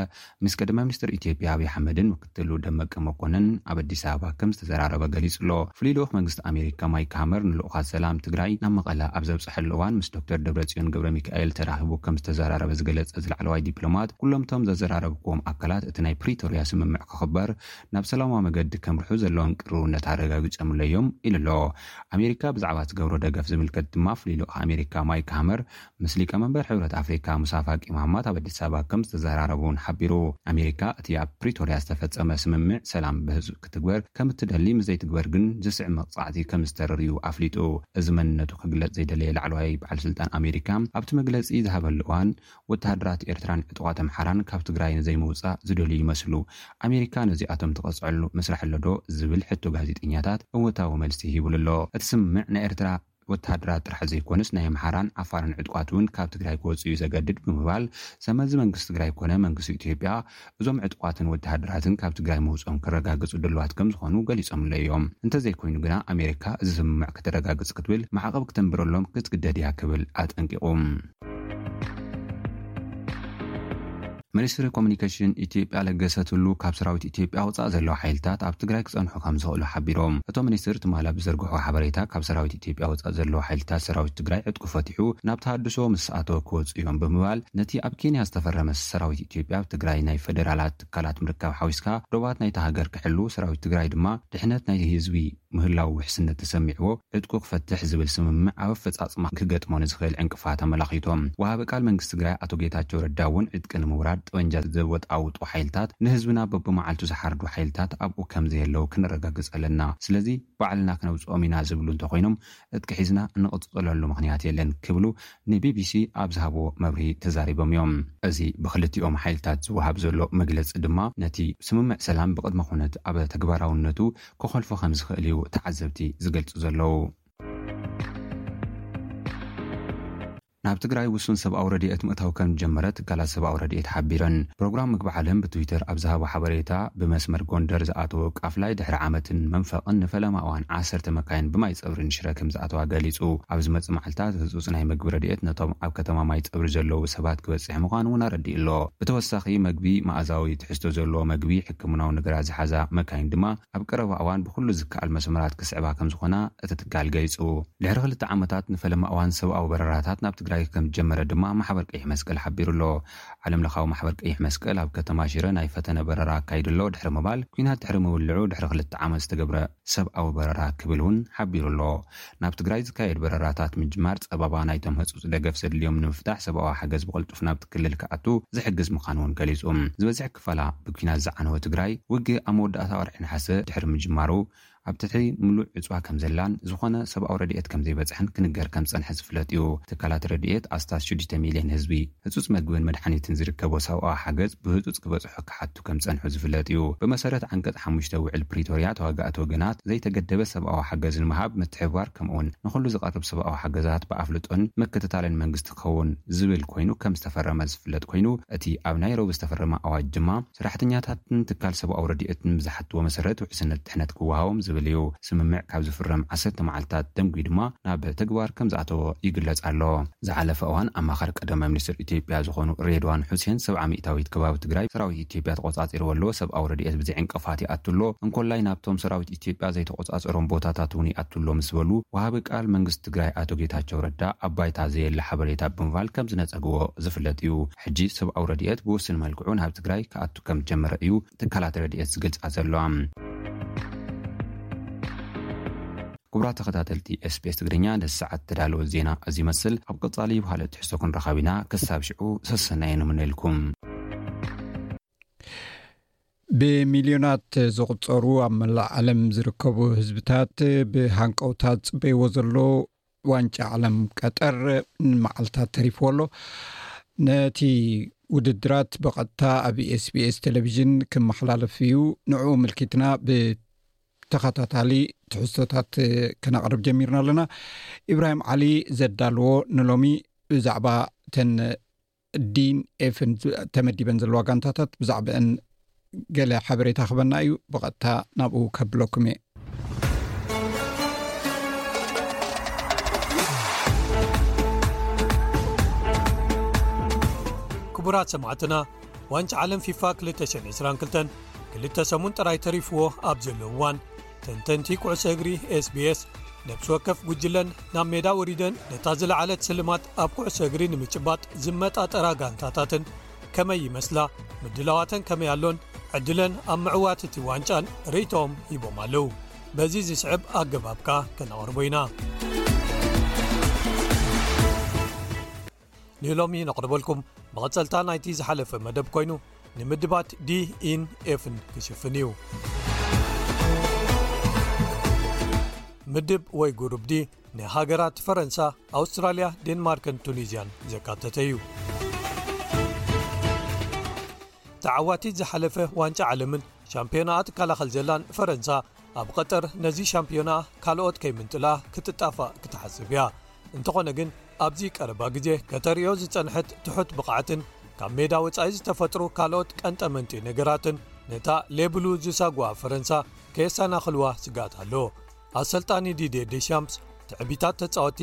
ምስ ቀዳማይ ሚኒስትር ኢትዮጵያ ኣብዪ ኣሕመድን ትሉ ደመቀ መኮንን ኣብ ኣዲስ ኣበባ ከም ዝተዘራረበ ገሊጹ'ሎ። ፍሉይ ልኡኽ መንግስቲ ኣሜሪካ ማይክ ሃመር ንልኡኻት ሰላም ትግራይ ናብ መቐለ ኣብ ዘብጸሐሉ እዋን ምስ ዶክተር ደብረጽዮን ገብረሚካኤል ተራኺቡ ከም ዝተዘራረበ ዝገለጸ እዚ ላዕለዋይ ዲፕሎማት ኩሎም'ቶም ዘዘራረብኩዎም ኣካላት እቲ ናይ ፕሪቶርያ ስምምዕ ክኽበር ናብ ሰላማዊ መገዲ ከምርሑ ዘለዎም ቅርርውነት ኣረጋጊጾምለይ'ዮም ኢሉ'ሎ። ኣሜሪካ ብዛዕባ ትገብሮ ደገፍ ዝምልከት ድማ ፍሉይ ልኡኽ ኣሜሪካ ማይክ ሃመር ምስ ሊቀመንበር ሕብረት ኣፍሪካ ሙሳ ፋቂ መሃማት ኣብ ኣዲስ ኣበባ ከምዝተዘራረቡ እውን ሓቢሩ። ኣሜሪካ እቲ ኣብ ፕሪቶርያ ዝተፈፀመ ስምምዕ ሰላም ብህፁፅ ክትግበር ከምትደሊ ምስ ዘይትግበር ግን ዝስዕብ መቕፃዕቲ ከምዝተርር እዩ ኣፍሊጡ። እዚ መንነቱ ክግለፅ ዘይደለየ ላዕለዋይ በዓል ስልጣን ኣሜሪካ ኣብቲ መግለፂ ዝሃበሉ እዋን ወተሃደራት ኤርትራን ዕጡቓት ኣምሓራን ካብ ትግራይ ንዘይምውፃእ ዝደልዩ ይመስሉ ኣሜሪካ ነዚኣቶም ትቐፅዐሉ መስርሕ ኣሎ ዶ ዝብል ሕቶ ጋዜጠኛታት እወታዊ መልሲ ሂብሉ ኣሎ። እቲ ስምምዕ ንኤርትራ ወተሃደራት ጥራሕ ዘይኮነስ ናይ ኣምሓራን ዓፋርን ዕጡቓት እውን ካብ ትግራይ ክወፅኡ እዩ ዘገድድ ብምባል ሰመዚ መንግስቲ ትግራይ ኮነ መንግስቲ ኢትዮጵያ እዞም ዕጡቓትን ወተሃደራትን ካብ ትግራይ ምውፅኦም ከረጋግፁ ድልዋት ከምዝኾኑ ገሊፆምለይ እዮም። እንተዘይኮይኑ ግና ኣሜሪካ እዚ ስምምዕ ክተረጋግፅ ክትብል ማዕቐብ ክተንብረሎም ክትግደድ እያ ክብል ኣጠንቂቑ። ሚኒስትሪ ኮሙኒኬሽን ኢትዮጵያ ለገሰ ቱሉ ካብ ሰራዊት ኢትዮጵያ ወፃእ ዘለዉ ሓይልታት ኣብ ትግራይ ክፀንሑ ከምዝኽእሉ ሓቢሮም። እቶም ሚኒስትር ትማል ኣብ ዝዘርግሕዎ ሓበሬታ ካብ ሰራዊት ኢትዮጵያ ወፃእ ዘለዉ ሓይልታት ሰራዊት ትግራይ ዕጥቁ ፈቲሑ ናብ ተሃድሶ ምስኣተወ ክወፁ እዮም ብምባል ነቲ ኣብ ኬንያ ዝተፈረመ ሰራዊት ኢትዮጵያ ኣብ ትግራይ ናይ ፈደራላት ትካላት ምርካብ ሓዊስካ ዶባት ናይታ ሃገር ክሕሉ ሰራዊት ትግራይ ድማ ድሕነት ናይ ህዝቢ ምህላዉ ውሕስነት ተሰሚዕዎ ዕጥቁ ክፈትሕ ዝብል ስምምዕ ኣብ ኣፈፃፅማ ክገጥሞ ንዝኽእል ዕንቅፋት ኣመላኺቶም። ወሃቢ ቃል መንግስቲ ትግራይ ኣቶ ጌታቸው ረዳ እውን ዕጥቂ ንምውራድ ጠበንጃ ዘወጣውጡ ሓይልታት ንህዝብና በቢመዓልቱ ዝሓርዱ ሓይልታት ኣብኡ ከምዘየለዉ ክነረጋግፅ ኣለና ስለዚ ባዕልና ክነውፅኦም ኢና ዝብሉ እንተኾይኖም ዕጥቂ ሒዝና እንቕፅለሉ ምኽንያት የለን ክብሉ ንቢቢሲ ኣብ ዝሃብዎ መብርሂ ተዛሪቦም እዮም። እዚ ብክልቲኦም ሓይልታት ዝወሃብ ዘሎ መግለፂ ድማ ነቲ ስምምዕ ሰላም ብቅድመ ኩነት ኣብ ተግባራውነቱ ክኾልፎ ከም ዝኽእል እዩ ተዓዘብቲ ዝገልጹ ዘለዉ። ናብ ትግራይ ውሱን ሰብኣዊ ረድኤት ምእታው ከም ዝጀመረ ትካላት ሰብኣዊ ረድኤት ሓቢረን። ፕሮግራም ምግቢ ዓለም ብትዊተር ኣብ ዝሃቦ ሓበሬታ፣ ብመስመር ጎንደር ዝኣተወ ቃፍላይ ድሕሪ ዓመትን መንፈቕን ንፈለማ እዋን ዓሰርተ መካይን ብማይጸብሪ ንሽረ ከም ዝኣተዋ ገሊጹ። ኣብ ዝመጽእ መዓልታት ህጹጽ ናይ ምግቢ ረድኤት ነቶም ኣብ ከተማ ማይጸብሪ ዘለዉ ሰባት ክበጽሕ ምዃኑ'ውን ኣረዲኡ'ሎ። ብተወሳኺ መግቢ፣ መኣዛዊ ትሕዝቶ ዘለዎ መግቢ፣ ገሞናዊ ነገራት ዝሓዛ መካይን ድማ ኣብ ቀረባ እዋን ብኹሉ ዝከኣል መስመራት ክስዕባ ከምዝኾና እቲ ትካል ገሊፁ። ድሕሪ ክልተ ዓመታት ንፈለማ እዋን ሰብኣዊ በረራታት ናብ ትግራይ ከምዝጀመረ ድማ ማሕበር ቀይሕ መስቀል ሓቢሩ ኣሎ። ዓለም ለኻዊ ማሕበር ቀይሕ መስቀል ኣብ ከተማ ሽረ ናይ ፈተነ በረራ ኣካይዱ ኣሎ ድሕሪ ምባል ኲናት ድሕሪ ምውልዑ ድሕሪ ክልተ ዓመት ዝተገብረ ሰብኣዊ በረራ ክብል እውን ሓቢሩ ኣሎ። ናብ ትግራይ ዝካየድ በረራታት ምጅማር ፀበባ ናይቶም ህፁፅ ደገፍ ዘድልዮም ንምፍታሕ ሰብኣዊ ሓገዝ ብቕልጡፍ ናብቲ ክልል ክኣቱ ዝሕግዝ ምዃኑ እውን ገሊፁ። ዝበዝሕ ክፋላ ብኲናት ዝዓነወ ትግራይ ውግእ ኣብ መወዳእታ ወርሒ ነሓሰ ድሕሪ ምጅማሩ ኣብ ትሕቲ ምሉእ ዕፅዋ ከምዘላን ዝኾነ ሰብኣዊ ረድኤት ከምዘይበፅሐን ክንገር ከምዝፀንሐ ዝፍለጥ እዩ። ትካላት ረድኤት ኣስታት ሽዱሽተ ሚሊየን ህዝቢ ህፁፅ መግብን መድሓኒትን ዝርከቦ ሰብኣዊ ሓገዝ ብህፁፅ ክበፅሖ ክሓቱ ከም ዝጸንሑ ዝፍለጥ እዩ። ብመሰረት ዓንቀጽ ሓሙሽተ ውዕል ፕሪቶርያ፣ ተዋጋእቲ ወገናት ዘይተገደበ ሰብኣዊ ሓገዝ ንምሃብ ምትሕብባር ከምኡ'ውን ንኹሉ ዝቐርብ ሰብኣዊ ሓገዛት ብኣፍልጦን ምክትታልን መንግስቲ ክኸውን ዝብል ኮይኑ ከም ዝተፈረመ ዝፍለጥ ኮይኑ እቲ ኣብ ናይ ረቡዕ ዝተፈረመ ኣዋጅ ድማ ሰራሕተኛታትን ትካል ሰብኣዊ ረድኤትን ብዝሓትዎ መሰረት ውሕስነት ድሕነት ክወሃቦም ዝብል እዩ። ስምምዕ ካብ ዝፍረም ዓሰርተ መዓልታት ደንጒዩ ድማ ናብ ተግባር ከምዝኣተወ ይግለጽ ኣሎ። ዝሓለፈ እዋን ኣማኻሪ ቀዳማይ ሚኒስትር ኢትዮጵያ ዝኾኑ ሬድዋን ሑሴን ሰብዓ ሚእታዊት ከባቢ ትግራይ ሰራዊት ኢትዮጵያ ተቖጻጺርዎ ኣሎ፣ ሰብኣዊ ረድኤት ብዘይ ዕንቅፋት ይኣቱ ኣሎ፣ እንኮላይ ናብቶም ሰራዊት ኢትዮጵያ ዘይተቖጻጸሮም ቦታታት'ውን ይኣቱ ኣሎ ምስ በሉ ወሃቢ ቃል መንግስቲ ትግራይ ኣቶ ጌታቸው ረዳ ኣብ ባይታ ዘየለ ሓበሬታ ብምባል ከምዝነጸግዎ ዝፍለጥ እዩ። ሕጂ ሰብኣዊ ረድኤት ብውስን መልክዑ ናብ ትግራይ ክኣቱ ከምዝጀመረ እዩ ትካላት ረድኤት ዝገልጻ ዘለዋ። ክቡራት ተኸታተልቲ SBS ትግርኛ ነዚ ሰዓት እተዳለወ ዜና እዚ ይመስል። ኣብ ቀጻሊ ብኻልእ ትሕዝቶ ክንራኸብ ኢና። ክሳብ ሽዑ ሰሰናዩ ንምነየልኩም። ብሚልዮናት ዝቑፀሩ ኣብ መላእ ዓለም ዝርከቡ ህዝብታት ብሃንቀውታ ዝፅበይዎ ዘሎ ዋንጫ ዓለም ቀጠር ንመዓልታት ተሪፍዎ ኣሎ ነቲ ውድድራት ብቐጥታ ኣብ ኤስቢስ ቴሌቭዥን ክመሓላለፍ እዩ ንዕኡ ምልኪትና ብ ተኸታታሊ ትሕዝቶታት ከነቕርብ ጀሚርና ኣለና ኢብራሂም ዓሊ ዘዳልዎ ንሎሚ ብዛዕባ ተን ዲን ኤፍን ተመዲበን ዘለዋ ጋንታታት ብዛዕባአን ገለ ሓበሬታ ክበና እዩ ብቐጥታ ናብኡ ከብለኩም እየ ክቡራት ሰማዕትና ዋንጭ ዓለም ፊፋ 222 ክልተ ሰሙን ጥራይ ተሪፍዎ ኣብ ዘለውዋን ተንተንቲ ኩዕሶ እግሪ ስbs ነብሲ ወከፍ ጉጅለን ናብ ሜዳ ወሪደን ነታ ዝለዓለት ስልማት ኣብ ኩዕሶ እግሪ ንምጭባጥ ዝመጣጠራ ጋንታታትን ከመይ ይመስላ ምድላዋተን ከመይ ኣሎን ዕድለን ኣብ ምዕዋት እቲ ዋንጫን ርእቶም ሂቦም ኣለዉ በዚ ዝስዕብ ኣገባብካ ከነቕርቦ ኢና ንሎሚ ነቕርበልኩም መቐጸልታ ናይቲ ዝሓለፈ መደብ ኮይኑ ንምድባት ዲ ኢን ኤፍን ክሽፍን እዩ ምድብ ወይ ጉሩብ ዲ ንሃገራት ፈረንሳ ኣውስትራልያ ዴንማርክን ቱኒዝያን ዘካተተ እዩ ተዓዋቲት ዝሓለፈ ዋንጫ ዓለምን ሻምፒዮና ትከላኸል ዘላን ፈረንሳ ኣብ ቐጠር ነዚ ሻምፒዮና ካልኦት ከይምንጥላ ክትጣፋእ ክትሓስብ እያ እንተኾነ ግን ኣብዚ ቀረባ ግዜ ከተርእዮ ዝጸንሐት ትሑት ብቕዓትን ካብ ሜዳ ወጻኢ ዝተፈጥሩ ካልኦት ቀንጠመንጢ ነገራትን ነታ ሌብሉ ዝሳጉዋ ፈረንሳ ከየሳናኽልዋ ስግኣት ኣሎ። ኣሰልጣኒ ዲዴ ዴሻምፕስ ትዕቢታት ተጻወቲ፣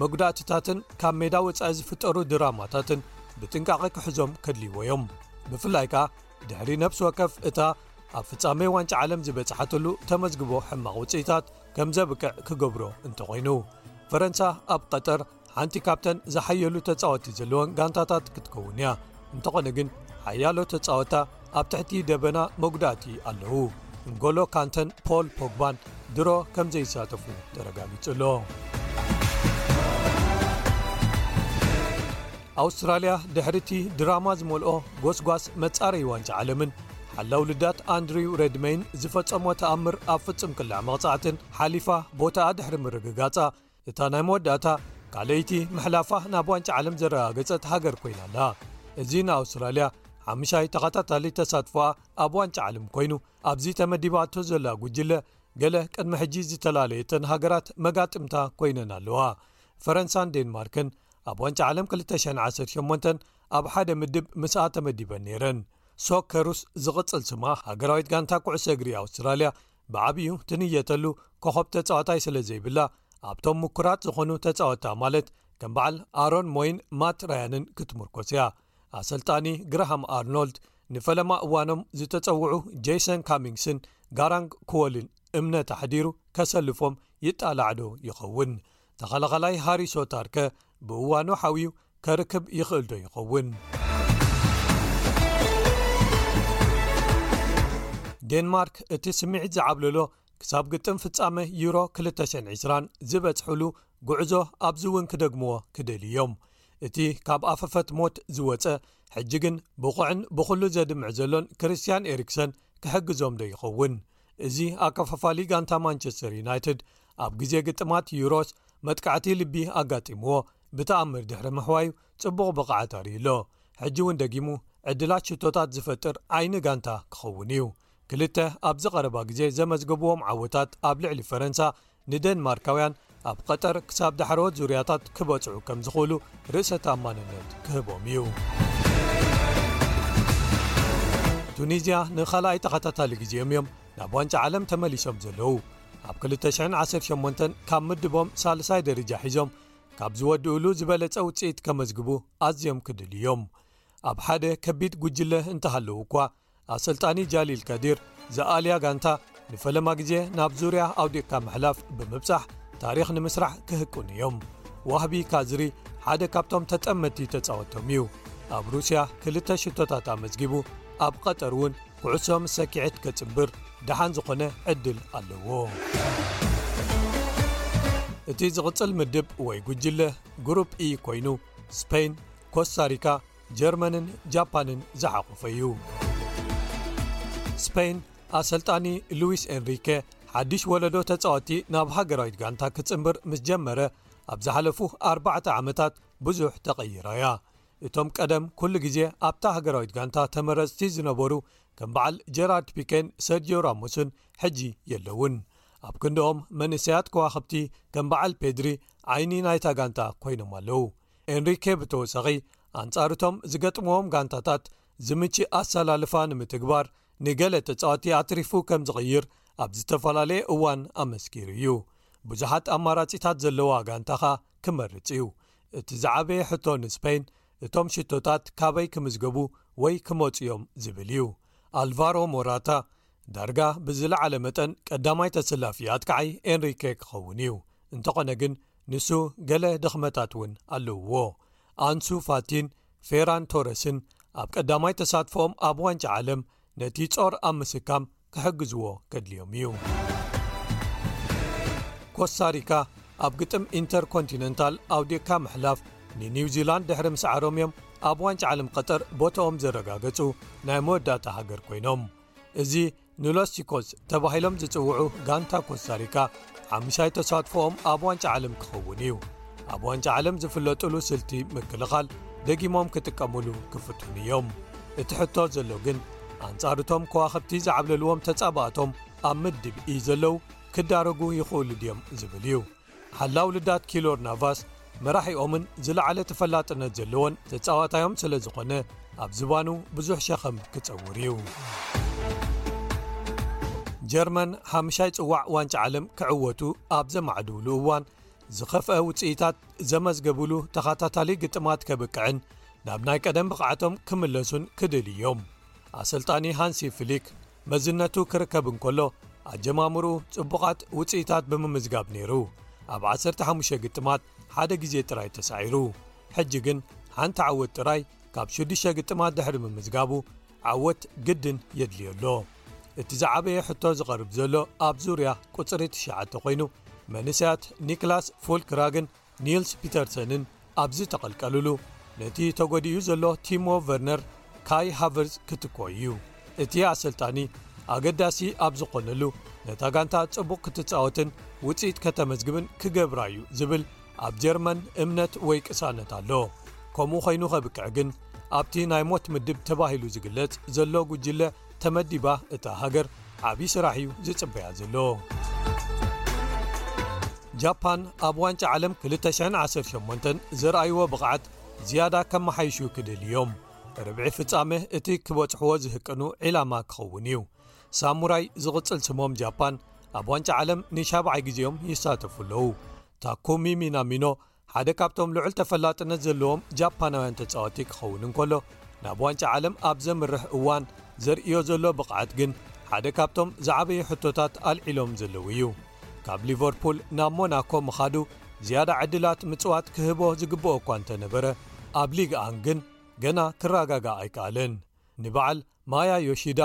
መጉዳእትታትን ካብ ሜዳ ወጻኢ ዝፍጠሩ ድራማታትን ብጥንቃቐ ክሕዞም ከድልይዎ እዮም። ብፍላይ ከኣ ድሕሪ ነብሲ ወከፍ እታ ኣብ ፍጻሜ ዋንጫ ዓለም ዝበጽሓትሉ ተመዝግቦ ሕማቕ ውጽኢታት፣ ከም ዘብቅዕ ክገብሮ እንተኾይኑ ፈረንሳ ኣብ ቐጠር ሓንቲ ካብተን ዝሓየሉ ተጻወቲ ዘለዎን ጋንታታት ክትከውን እያ እንተኾነ ግን ሓያሎ ተጻወታ ኣብ ትሕቲ ደበና መጉዳእቲ ኣለዉ እንጎሎ ካንተን ፖል ፖግባን ድሮ ከም ዘይሳተፉ ተረጋጊጹ ኣሎ ኣውስትራልያ ድሕሪ'ቲ ድራማ ዝመልኦ ጎስጓስ መጻረዪ ዋንጫ ዓለምን ሓላው ልዳት ኣንድሪው ረድመይን ዝፈጸሞ ተኣምር ኣብ ፍጹም ቅላዕ መቕጻዕትን ሓሊፋ ቦታኣ ድሕሪ ምርግጋጻ እታ ናይ መወዳእታ ካልኣይቲ ምሕላፋ ናብ ዋንጫ ዓለም ዘረጋገጸት ሃገር ኮይና ኣላ። እዚ ንኣውስትራልያ ሓምሻይ ተኸታታሊ ተሳትፎኣ ኣብ ዋንጫ ዓለም ኮይኑ ኣብዚ ተመዲባቶ ዘላ ጉጅለ ገለ ቅድሚ ሕጂ ዝተፈላለየተን ሃገራት መጋጥምታ ኮይነን ኣለዋ ፈረንሳን ዴንማርክን ኣብ ዋንጫ ዓለም 218 ኣብ ሓደ ምድብ ምስኣ ተመዲበን ነይረን ሶከሩስ ዝቕጽል ስማ ሃገራዊት ጋንታ ኩዕሶ እግሪ ኣውስትራልያ ብዓብዩ ትንየተሉ ኮኸብ ተጻዋታይ ስለ ዘይብላ ኣብቶም ምኩራት ዝኾኑ ተጻወታ ማለት ከም በዓል ኣሮን ሞይን ማት ራያንን ክትምርኮስ እያ ኣሰልጣኒ ግራሃም ኣርኖልድ ንፈለማ እዋኖም ዝተጸውዑ ጀሰን ካሚንግስን ጋራንግ ክወልን እምነት ኣሕዲሩ ከሰልፎም ይጣላዕዶ ይኸውን ተኸላኻላይ ሃሪ ሶታርከ ብእዋኑ ሓውዩ ከርክብ ይኽእልዶ ይኸውን ዴንማርክ እቲ ስምዒት ዝዓብልሎ ክሳብ ግጥም ፍጻመ ዩሮ 220 ዝበጽሕሉ ጉዕዞ ኣብዚ እውን ክደግምዎ ክደል እዮም እቲ ካብ ኣፈፈት ሞት ዝወፀ ሕጂ ግን ብቑዕን ብዅሉ ዘድምዕ ዘሎን ክርስትያን ኤሪክሰን ክሕግዞም ዶ ይኸውን እዚ ኣከፋፋሊ ጋንታ ማንቸስተር ዩናይትድ ኣብ ግዜ ግጥማት ዩሮስ መጥቃዕቲ ልቢ ኣጋጢምዎ ብተኣምር ድሕሪ ምሕዋዩ ጽቡቕ ብቕዓት ኣርእዩ'ሎ። ሕጂ እውን ደጊሙ ዕድላት ሽቶታት ዝፈጥር ዓይኒ ጋንታ ክኸውን እዩ። ክልተ ኣብዚ ቀረባ ግዜ ዘመዝገብዎም ዓወታት ኣብ ልዕሊ ፈረንሳ ንደንማርካውያን ኣብ ቐጠር ክሳብ ዳሕረዎት ዙርያታት ክበጽሑ ከም ዝኽእሉ ርእሰ ተኣማንነት ክህቦም እዩ። ቱኒዝያ ንኻልኣይ ተኸታታሊ ግዜኦም እዮም ናብ ዋንጫ ዓለም ተመሊሶም ዘለዉ። ኣብ ክልተ ሽሕን ዓሰርተ ሸሞንተን ካብ ምድቦም ሳልሳይ ደረጃ ሒዞም ካብ ዝወድእሉ ዝበለጸ ውጽኢት ከመዝግቡ ኣዝዮም ክድል እዮም ኣብ ሓደ ከቢድ ጕጅለ እንተሃለዉ እኳ ኣሰልጣኒ ጃሊል ከዲር ዝኣልያ ጋንታ ንፈለማ ግዜ ናብ ዙርያ ኣውዲቕካ ምሕላፍ ብምብጻሕ ታሪኽ ንምስራሕ ክህቅኑ እዮም ዋህቢ ካዝሪ ሓደ ካብቶም ተጠመቲ ተጻወቶም እዩ ኣብ ሩስያ ክልተ ሽቶታት ኣመዝጊቡ ኣብ ቐጠር እውን ኩዕሶ ምስ ሰኪዐት ከጽብር ደሓን ዝኾነ ዕድል ኣለዎ። እቲ ዝቕጽል ምድብ ወይ ጉጅለ ግሩፕ ኢ ኮይኑ ስፐይን ኮስታሪካ ጀርመንን ጃፓንን ዝሓቑፈ እዩ ስፐይን ኣሰልጣኒ ሉዊስ ኤንሪከ ሓድሽ ወለዶ ተጻወቲ ናብ ሃገራዊት ጋንታ ክጽምብር ምስ ጀመረ ኣብ ዝሓለፉ ኣርባዕተ ዓመታት ብዙሕ ተቐይራ እያ እቶም ቀደም ኩሉ ግዜ ኣብታ ሃገራዊት ጋንታ ተመረጽቲ ዝነበሩ ከም በዓል ጀራርድ ፒኬን ሰርጂዮ ራሞስን ሕጂ የለዉን። ኣብ ክንድኦም መንእሰያት ከዋኽብቲ ከም በዓል ፔድሪ ዓይኒ ናይታ ጋንታ ኮይኖም ኣለዉ። ኤንሪኬ ብተወሳኺ ኣንጻር እቶም ዝገጥምዎም ጋንታታት ዝምችእ ኣሰላልፋ ንምትግባር ንገለ ተጻወቲ ኣትሪፉ ከም ዝቕይር ኣብ ዝተፈላለየ እዋን ኣመስኪሩ እዩ። ብዙሓት ኣማራጺታት ዘለዋ ጋንታ ከኣ ክመርጽ እዩ። እቲ ዝዓበየ ሕቶ ንስፐይን እቶም ሽቶታት ካበይ ክምዝገቡ ወይ ክመፁ እዮም ዝብል እዩ ኣልቫሮ ሞራታ ዳርጋ ብዝለዓለ መጠን ቀዳማይ ተስላፊ ኣጥቃዓይ ኤንሪኬ ክኸውን እዩ እንተኾነ ግን ንሱ ገለ ድኽመታት እውን ኣለውዎ ኣንሱ ፋቲን ፌራን ቶረስን ኣብ ቀዳማይ ተሳትፎኦም ኣብ ዋንጫ ዓለም ነቲ ጾር ኣብ ምስካም ክሕግዝዎ ከድልዮም እዩ ኮስታሪካ ኣብ ግጥም ኢንተር ኮንቲነንታል ኣውዲቕካ ምሕላፍ ንኒው ዚላንድ ድሕሪ ምስዓሮም እዮም ኣብ ዋንጭ ዓለም ቀጠር ቦታኦም ዘረጋገጹ ናይ መወዳእታ ሃገር ኮይኖም እዚ ንሎስቲኮስ ተባሂሎም ዝጽውዑ ጋንታ ኮስታሪካ ሓምሻይ ተሳትፎኦም ኣብ ዋንጫ ዓለም ክኸውን እዩ ኣብ ዋንጫ ዓለም ዝፍለጡሉ ስልቲ ምክልኻል ደጊሞም ክጥቀምሉ ክፍትኑ እዮም እቲ ሕቶ ዘሎ ግን ኣንጻርቶም ከዋኽብቲ ዝዓብለልዎም ተጻባእቶም ኣብ ምድብ ኢ ዘለዉ ክዳረጉ ይኽእሉ ድዮም ዝብል እዩ ሓላው ልዳት ኪሎር ናቫስ መራሒኦምን ዝለዓለ ተፈላጥነት ዘለዎን ተጻዋታዮም ስለ ዝኾነ ኣብ ዝባኑ ብዙሕ ሸኸም ክጸውር እዩ። ጀርመን ሓምሻይ ጽዋዕ ዋንጫ ዓለም ክዕወቱ ኣብ ዘማዕድውሉ እዋን ዝኸፍአ ውጽኢታት ዘመዝገብሉ ተኸታታሊ ግጥማት ከብቅዕን ናብ ናይ ቀደም ብቕዓቶም ክምለሱን ክድል እዮም ኣሰልጣኒ ሃንሲ ፍሊክ መዝነቱ ክርከብ እንከሎ ኣጀማምርኡ ጽቡቓት ውጽኢታት ብምምዝጋብ ነይሩ ኣብ 15 ግጥማት ሓደ ግዜ ጥራይ ተሳዒሩ ሕጂ ግን ሓንቲ ዓወት ጥራይ ካብ 6ዱሽ ግጥማት ድሕሪ ምምዝጋቡ ዓወት ግድን የድልዮ ኣሎ እቲ ዝዓበየ ሕቶ ዝቐርብ ዘሎ ኣብ ዙርያ ቁጽሪ ትሽተ ኮይኑ መንሰያት ኒክላስ ፉልክራግን ኒልስ ፒተርሰንን ኣብ ዝተቐልቀልሉ፣ ነቲ ተጎዲኡ ዘሎ ቲሞ ቨርነር ካይ ሃቨርዝ ክትክኦ እዩ። እቲ ኣሰልጣኒ ኣገዳሲ ኣብ ዝኾነሉ፣ ነታ ጋንታ ጽቡቕ ክትጻወትን ውጽኢት ከተመዝግብን ክገብራ'ዩ ዝብል ኣብ ጀርመን እምነት ወይ ቅሳነት ኣሎ። ከምኡ ኮይኑ ከብቅዕ ግን ኣብቲ ናይ ሞት ምድብ ተባሂሉ ዝግለጽ ዘሎ ጉጅለ ተመዲባ እታ ሃገር ዓብዪ ስራሕ እዩ ዝጽበያ ዘሎ። ጃፓን ኣብ ዋንጫ ዓለም 218 ዘርኣይዎ ብቕዓት ዝያዳ ከመሓይሹ ክድል እዮም ርብዒ ፍጻመ እቲ ክበጽሕዎ ዝህቅኑ ዒላማ ክኸውን እዩ ሳሙራይ ዝቕጽል ስሞም ጃፓን ኣብ ዋንጫ ዓለም ንሻብዓይ ግዜኦም ይሳተፉ ኣለዉ ታኩሚሚናሚኖ ሓደ ካብቶም ልዑል ተፈላጥነት ዘለዎም ጃፓናውያን ተጻወቲ ክኸውን እንከሎ ናብ ዋንጫ ዓለም ኣብ ዘምርሕ እዋን ዘርእዮ ዘሎ ብቕዓት ግን ሓደ ካብቶም ዝዓበዩ ሕቶታት ኣልዒሎም ዘለዉ እዩ ካብ ሊቨርፑል ናብ ሞናኮ ምኻዱ ዝያዳ ዕድላት ምጽዋት ክህቦ ዝግብኦ እኳ እንተነበረ ኣብ ሊግ ኣን ግን ገና ክረጋጋእ ኣይከኣለን ንበዓል ማያ ዮሺዳ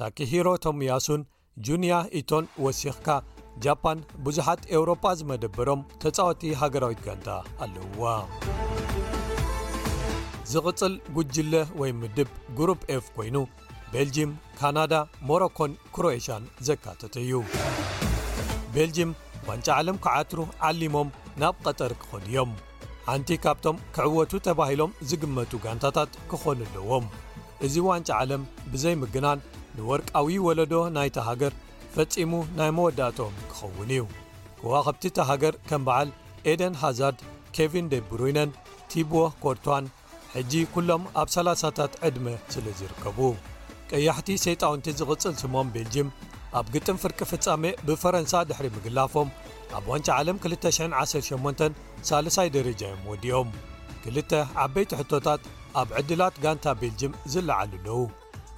ታኪሂሮ ቶምያሱን ጁንያ ኢቶን ወሲኽካ፣ ጃፓን ብዙሓት ኤውሮጳ ዝመደበሮም ተጻወቲ ሃገራዊት ጋንታ ኣለዉዋ። ዝቕጽል ጉጅለ ወይ ምድብ ጉሩፕ ኤፍ ኮይኑ ቤልጂም፣ ካናዳ፣ ሞሮኮን ክሮኤሽያን ዘካተተ እዩ። ቤልጂም ዋንጫ ዓለም ክዓትሩ ዓሊሞም ናብ ቐጠር ክኸዱ እዮም። ሓንቲ ካብቶም ክዕወቱ ተባሂሎም ዝግመቱ ጋንታታት ክኾኑ ኣለዎም እዚ ዋንጫ ዓለም ብዘይ ምግናን ንወርቃዊ ወለዶ ናይታ ሃገር ፈጺሙ ናይ መወዳእቶም ክኸውን እዩ ክዋኸብቲ እታ ሃገር ከም በዓል ኤደን ሃዛርድ ኬቪን ደብሩይነን ቲቦ ኮርቷን ሕጂ ኩሎም ኣብ ሰላሳታት ዕድመ ስለ ዝርከቡ ቀያሕቲ ሰይጣውንቲ ዝቕጽል ስሞም ቤልጅም ኣብ ግጥም ፍርቂ ፍጻመ ብፈረንሳ ድሕሪ ምግላፎም ኣብ ዋንጫ ዓለም 2018 ሳልሳይ ደረጃ እዮም ወዲኦም ክልተ ዓበይቲ ሕቶታት ኣብ ዕድላት ጋንታ ቤልጅም ዝለዓሉ ኣለዉ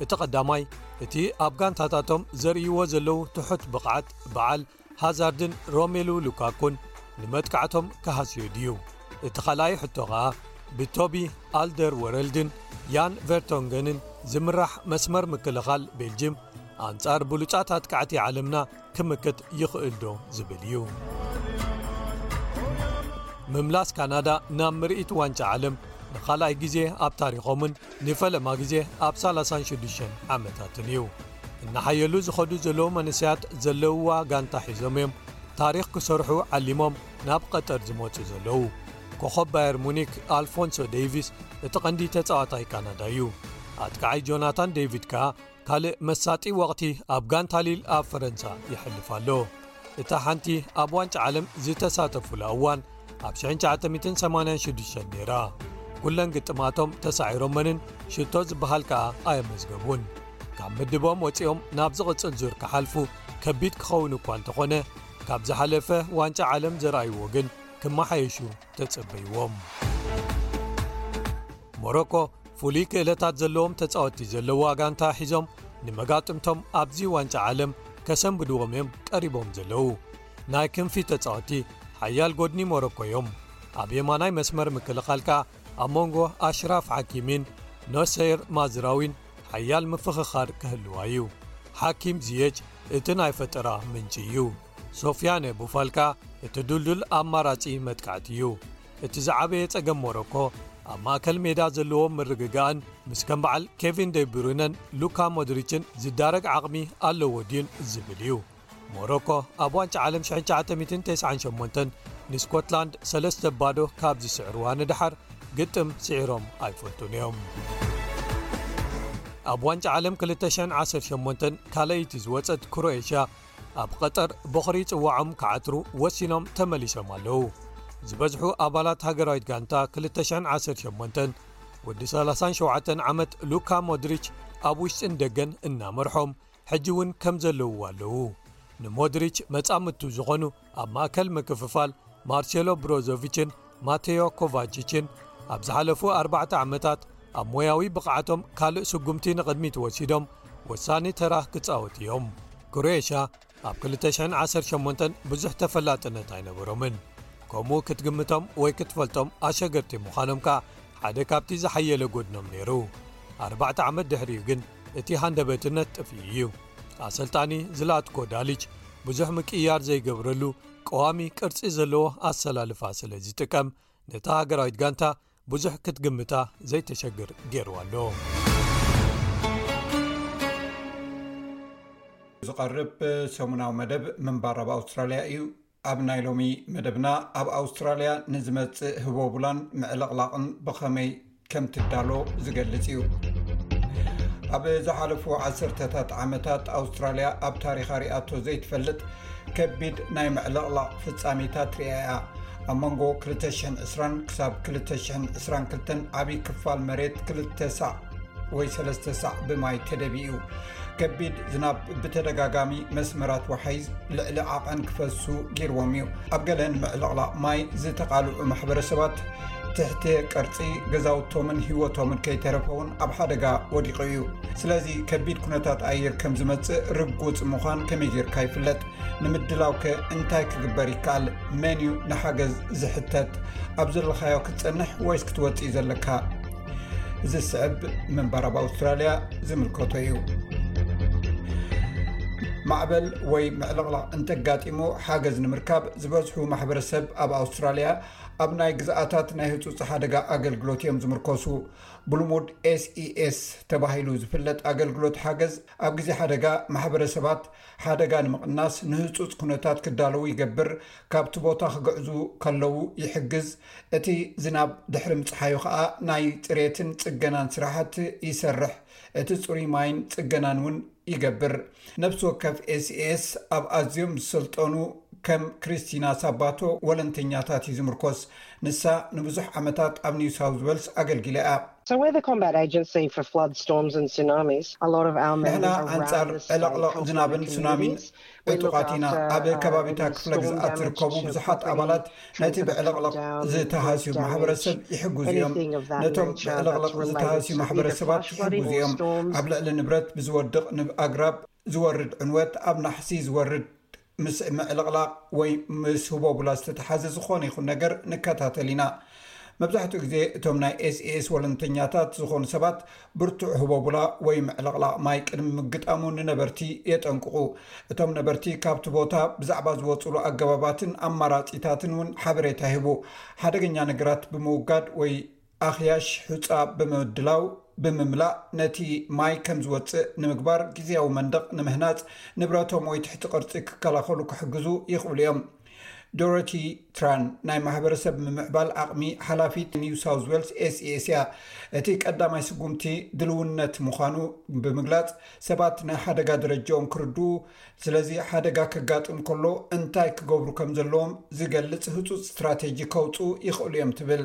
እቲ ቐዳማይ እቲ ኣብ ጋንታታቶም ዘርእይዎ ዘለዉ ትሑት ብቕዓት በዓል ሃዛርድን ሮሜሉ ሉካኩን ንመጥቃዕቶም ክሃስዮ ድዩ? እቲ ኻልኣይ ሕቶ ኸኣ ብቶቢ ኣልደር ወረልድን ያን ቨርቶንገንን ዝምራሕ መስመር ምክልኻል ቤልጅም ኣንጻር ብሉጻት ኣትቃዕቲ ዓለምና ክምክት ይኽእልዶ ዝብል እዩ። ምምላስ ካናዳ ናብ ምርኢት ዋንጫ ዓለም ንኻልኣይ ግዜ ኣብ ታሪኾምን ንፈለማ ግዜ ኣብ 36 ዓመታትን እዩ። እናሓየሉ ዝኸዱ ዘለዉ መንሰያት ዘለዉዋ ጋንታ ሒዞም እዮም ታሪኽ ክሰርሑ ዓሊሞም ናብ ቐጠር ዝመጹ ዘለዉ ኮኸብ ባየር ሙኒክ ኣልፎንሶ ደቪስ እቲ ቐንዲ ተጻዋታይ ካናዳ እዩ ኣጥቃዓይ ጆናታን ደቪድ ከኣ ካልእ መሳጢ ወቕቲ ኣብ ጋንታሊል ኣብ ፈረንሳ ይሐልፍ ኣሎ እታ ሓንቲ ኣብ ዋንጫ ዓለም ዝተሳተፉላ እዋን ኣብ 1986 ነይራ ኵለን ግጥማቶም ተሳዒሮመንን ሽቶ ዝበሃል ከኣ ኣየመዝገቡን ካብ ምድቦም ወፂኦም ናብ ዝቕፅል ዙር ክሓልፉ ከቢድ ክኸውን እኳ እንተኾነ ካብ ዝሓለፈ ዋንጫ ዓለም ዘርኣይዎ ግን ክመሓየሹ ተጸበይዎም ሞሮኮ ፍሉይ ክእለታት ዘለዎም ተጻወቲ ዘለዎ ዋጋንታ ሒዞም ንመጋጥምቶም ኣብዚ ዋንጫ ዓለም ከሰንብድዎም እዮም ቀሪቦም ዘለዉ ናይ ክንፊ ተጻወቲ ሓያል ጎድኒ ሞሮኮ እዮም ኣብ የማናይ መስመር ምክልኻል ከኣ ኣብ መንጎ ኣሽራፍ ሓኪሚን ኖሰይር ማዝራዊን ሓያል ምፍኽኻር ክህልዋ እዩ ሓኪም ዝየጅ እቲ ናይ ፈጠራ ምንጪ እዩ ሶፍያነ ቡፋልካ እቲ ድልዱል ኣማራጺ መጥቃዕቲ እዩ። እቲ ዝዓበየ ጸገም ሞሮኮ ኣብ ማእከል ሜዳ ዘለዎ ምርግጋእን ምስ ከም በዓል ኬቪን ደይ ብሩነን ሉካ ሞድሪችን ዝዳረግ ዓቕሚ ኣለዎ ድዩን ዝብል እዩ። ሞሮኮ ኣብ ዋንጫ ዓለም 1998 ንስኮትላንድ ሰለስተ ባዶ ካብ ዝስዕርዋ ንደሓር ግጥም ስዒሮም ኣይፈልጡን እዮም። ኣብ ዋንጫ ዓለም 218 ካልኣይቲ ዝወጸት ክሮኤሽያ ኣብ ቐጠር ቦኽሪ ጽዋዖም ክዓትሩ ወሲኖም ተመሊሶም ኣለዉ። ዝበዝሑ ኣባላት ሃገራዊት ጋንታ 2018 ወዲ 37 ዓመት ሉካ ሞድሪች ኣብ ውሽጥን ደገን እናመርሖም ሕጂ እውን ከም ዘለዉዎ ኣለዉ። ንሞድሪች መጻምድቱ ዝኾኑ ኣብ ማእከል ምክፍፋል ማርሴሎ ብሮዞቭችን ማተዮ ኮቫችችን ኣብ ዝሓለፉ ኣርባዕተ ዓመታት ኣብ ሞያዊ ብቕዓቶም ካልእ ስጕምቲ ንቕድሚት ወሲዶም ወሳኒ ተራ ክጻወት እዮም ክሮኤሽያ ኣብ 218 ብዙሕ ተፈላጥነት ኣይነበሮምን ከምኡ ክትግምቶም ወይ ክትፈልጦም ኣሸገርቲ ምዃኖም ከኣ ሓደ ካብቲ ዝሓየለ ጐድኖም ነይሩ ኣርባዕተ ዓመት ድሕሪኡ ግን እቲ ሃንደበቲ ነጥፍ እዩ ኣሰልጣኒ ዝለኣትኮ ዳልጅ ብዙሕ ምቅያር ዘይገብረሉ ቀዋሚ ቅርፂ ዘለዎ ኣሰላልፋ ስለ ዝጥቀም ነታ ሃገራዊት ጋንታ ብዙሕ ክትግምታ ዘይተሸግር ገይርዋ ኣሎ ዝቐርብ ሰሙናዊ መደብ ምንባራብ ኣውስትራልያ እዩ ኣብ ናይ ሎሚ መደብና ኣብ ኣውስትራልያ ንዝመጽእ ህቦቡላን ምዕልቕላቕን ብኸመይ ከም ትዳሎ ዝገልጽ እዩ። ኣብ ዝሓለፉ ዓሰርተታት ዓመታት ኣውስትራልያ ኣብ ታሪኻ ሪኣቶ ዘይትፈልጥ ከቢድ ናይ ምዕልቕላቕ ፍጻሜታት ርያ እያ። ኣብ መንጎ 220 ክሳብ 222 ዓብይ ክፋል መሬት ክልተ ሳዕ ወይ ሰለስተ ሳዕ ብማይ ተደቢኡ ከቢድ ዝናብ ብተደጋጋሚ መስመራት ዋሓይዝ ልዕሊ ዓቐን ክፈሱ ጌርዎም እዩ ኣብ ገለ ንምዕልቕላቕ ማይ ዝተቓልዑ ማሕበረሰባት ትሕቲ ቅርፂ ገዛውቶምን ሂወቶምን ከይተረፈውን ኣብ ሓደጋ ወዲቑ እዩ ስለዚ ከቢድ ኩነታት ኣየር ከም ዝመፅእ ርጉፅ ምዃን ከመይ ጌርካ ይፍለጥ ንምድላው ከ እንታይ ክግበር ይከኣል መን እዩ ንሓገዝ ዝሕተት ኣብ ዘለኻዮ ክትፀንሕ ወይስ ክትወፅእ ዘለካ ዝስዕብ ምንባር ኣብ ኣውስትራልያ ዝምልከቶ እዩ ማዕበል ወይ ምዕልቕላቕ እንተጋጢሙ ሓገዝ ንምርካብ ዝበዝሑ ማሕበረሰብ ኣብ ኣውስትራልያ ኣብ ናይ ግዝኣታት ናይ ህፁፅ ሓደጋ ኣገልግሎት እዮም ዝምርኮሱ ብልሙድ ኤስኤስ e ተባሂሉ ዝፍለጥ ኣገልግሎት ሓገዝ ኣብ ግዜ ሓደጋ ማሕበረሰባት ሓደጋ ንምቕናስ ንህፁፅ ኩነታት ክዳለዉ ይገብር ካብቲ ቦታ ክግዕዙ ከለዉ ይሕግዝ፣ እቲ ዝናብ ድሕሪ ምጽሓዩ ከኣ ናይ ጽሬትን ጽገናን ስራሕት ይሰርሕ፣ እቲ ጽሩይ ማይን ጽገናን እውን ይገብር። ነፍሲ ወከፍ ኤስኤኤስ ኣብ ኣዝዮም ዝሰልጠኑ ከም ክሪስቲና ሳባቶ ወለንተኛታት እዩ ዝምርኮስ፣ ንሳ ንብዙሕ ዓመታት ኣብ ኒው ሳውዝ ዌልስ ኣገልጊላ እያ። ንሕና ኣንጻር ዕለቕለቕ ዝናብን ሱናሚን ዕጡቓት ኢና። ኣብ ከባቢ'ታ ክፍለ ግዝኣት ዝርከቡ ብዙሓት ኣባላት ነቲ ብዕልቕልቕ ዝተሃስዩ ማሕበረሰብ ይሕግዙ እዮም። ነቶም ብዕልቕልቕ ዝተሃስዩ ማሕበረሰባት ይሕግዙ እዮም። ኣብ ልዕሊ ንብረት ብዝወድቕ ንብ ኣግራብ ዝወርድ ዕንወት፣ ኣብ ናሕሲ ዝወርድ ምስ ምዕልቕላቕ ወይ ምስ ህቦቡላ ዝተተሓዘ ዝኾነ ይኹን ነገር ንከታተል ኢና። መብዛሕትኡ ግዜ እቶም ናይ ኤስኤኤስ ወለንተኛታት ዝኾኑ ሰባት ብርቱዕ ህቦቡላ ወይ ምዕልቕላቕ ማይ ቅድሚ ምግጣሙ ንነበርቲ የጠንቅቑ። እቶም ነበርቲ ካብቲ ቦታ ብዛዕባ ዝወጹሉ ኣገባባትን ኣማራጺታትን እውን ሓበሬታ ይህቡ። ሓደገኛ ነገራት ብምውጋድ ወይ ኣኽያሽ ሑጻ ብምድላው፣ ብምምላእ፣ ነቲ ማይ ከም ዝወጽእ ንምግባር፣ ግዝያዊ መንደቕ ንምህናጽ፣ ንብረቶም ወይ ትሕቲ ቅርጺ ክከላኸሉ ክሕግዙ ይኽእሉ እዮም። ዶሮቲ ትራን፣ ናይ ማሕበረሰብ ምምዕባል ዓቕሚ ሓላፊት ኒው ሳውዝ ዌልስ ኤስኢኤስ እያ። እቲ ቀዳማይ ስጉምቲ ድልውነት ምዃኑ ብምግላጽ፣ ሰባት ናይ ሓደጋ ደረጃኦም ክርድኡ፣ ስለዚ ሓደጋ ከጋጥም ከሎ እንታይ ክገብሩ ከም ዘለዎም ዝገልጽ ህጹጽ ስትራቴጂ ከውጽኡ ይኽእሉ እዮም ትብል።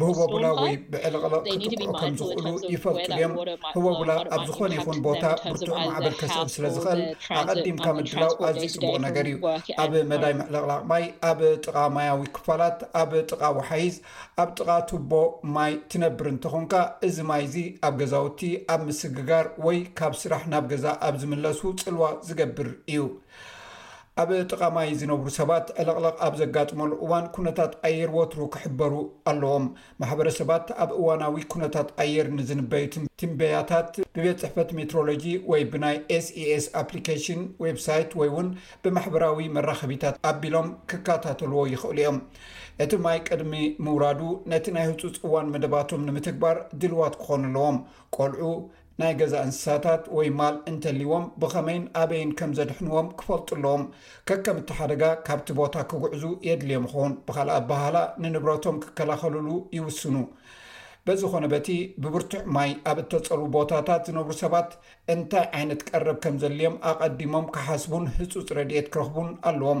ብህቦቡላ ወይ ብዕልቕልቕ ክትክዑ ከም ዝኽእሉ ይፈልጡ ድዮም? ህቦቡላ ኣብ ዝኾነ ይኹን ቦታ ብርቱዕ ማዕበል ከስዕብ ስለ ዝኽእል ኣቐዲምካ ምድላው ኣዝዩ ጽቡቕ ነገር እዩ። ኣብ መዳይ ምዕልቕላቕ ማይ፣ ኣብ ጥቓ ማያዊ ክፋላት፣ ኣብ ጥቓ ወሓይዝ፣ ኣብ ጥቓ ቱቦ ማይ ትነብር እንተኾንካ፣ እዚ ማይ እዚ ኣብ ገዛውቲ፣ ኣብ ምስግጋር ወይ ካብ ስራሕ ናብ ገዛ ኣብ ዝምለሱ ጽልዋ ዝገብር እዩ። ኣብ ጥቓ ማይ ዝነብሩ ሰባት ዕልቕልቕ ኣብ ዘጋጥመሉ እዋን ኩነታት ኣየር ወትሩ ክሕበሩ ኣለዎም። ማሕበረሰባት ኣብ እዋናዊ ኩነታት ኣየር ንዝንበዩ ትንበያታት ብቤት ጽሕፈት ሜትሮሎጂ ወይ ብናይ SES ኣፕሊኬሽን፣ ዌብሳይት ወይ'ውን ብማሕበራዊ መራኸቢታት ኣቢሎም ክከታተልዎ ይኽእሉ እዮም። እቲ ማይ ቅድሚ ምውራዱ ነቲ ናይ ህጹጽ እዋን መደባቶም ንምትግባር ድልዋት ክኾኑ ኣለዎም። ቆልዑ፣ ናይ ገዛ እንስሳታት ወይ ማል እንተሊዎም ብኸመይን ኣበይን ከም ዘድሕንዎም ክፈልጡ ኣለዎም። ከከም እቲ ሓደጋ ካብቲ ቦታ ክጉዕዙ የድልዮም ይኸውን፣ ብኻልእ ኣበሃህላ ንንብረቶም ክከላኸሉሉ ይውስኑ። በዚ ኮነ በቲ ብብርቱዕ ማይ ኣብ እተጸልዉ ቦታታት ዝነብሩ ሰባት እንታይ ዓይነት ቀረብ ከም ዘድልዮም ኣቐዲሞም ክሓስቡን ህጹጽ ረድኤት ክረኽቡን ኣለዎም።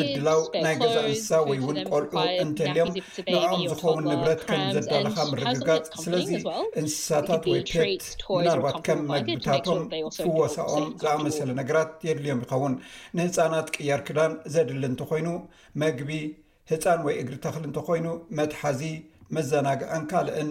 ምድላው ናይ ገዛ እንስሳ ወይ እውን ቆልዑ እንተልዮም ንዕኦም ዝኸውን ንብረት ከም ዘዳለኻ ምርግጋፅ ስለዚ እንስሳታት ወይ ፔት ምናልባት ከም መግብታቶም ፍወሳኦም ዝኣመሰለ ነገራት የድልዮም ይኸውን ንህፃናት ቅያር ክዳን ዘድሊ እንተኮይኑ መግቢ ህፃን ወይ እግሪ ተኽሊ እንተኮይኑ መትሓዚ መዘናግዕን ካልእን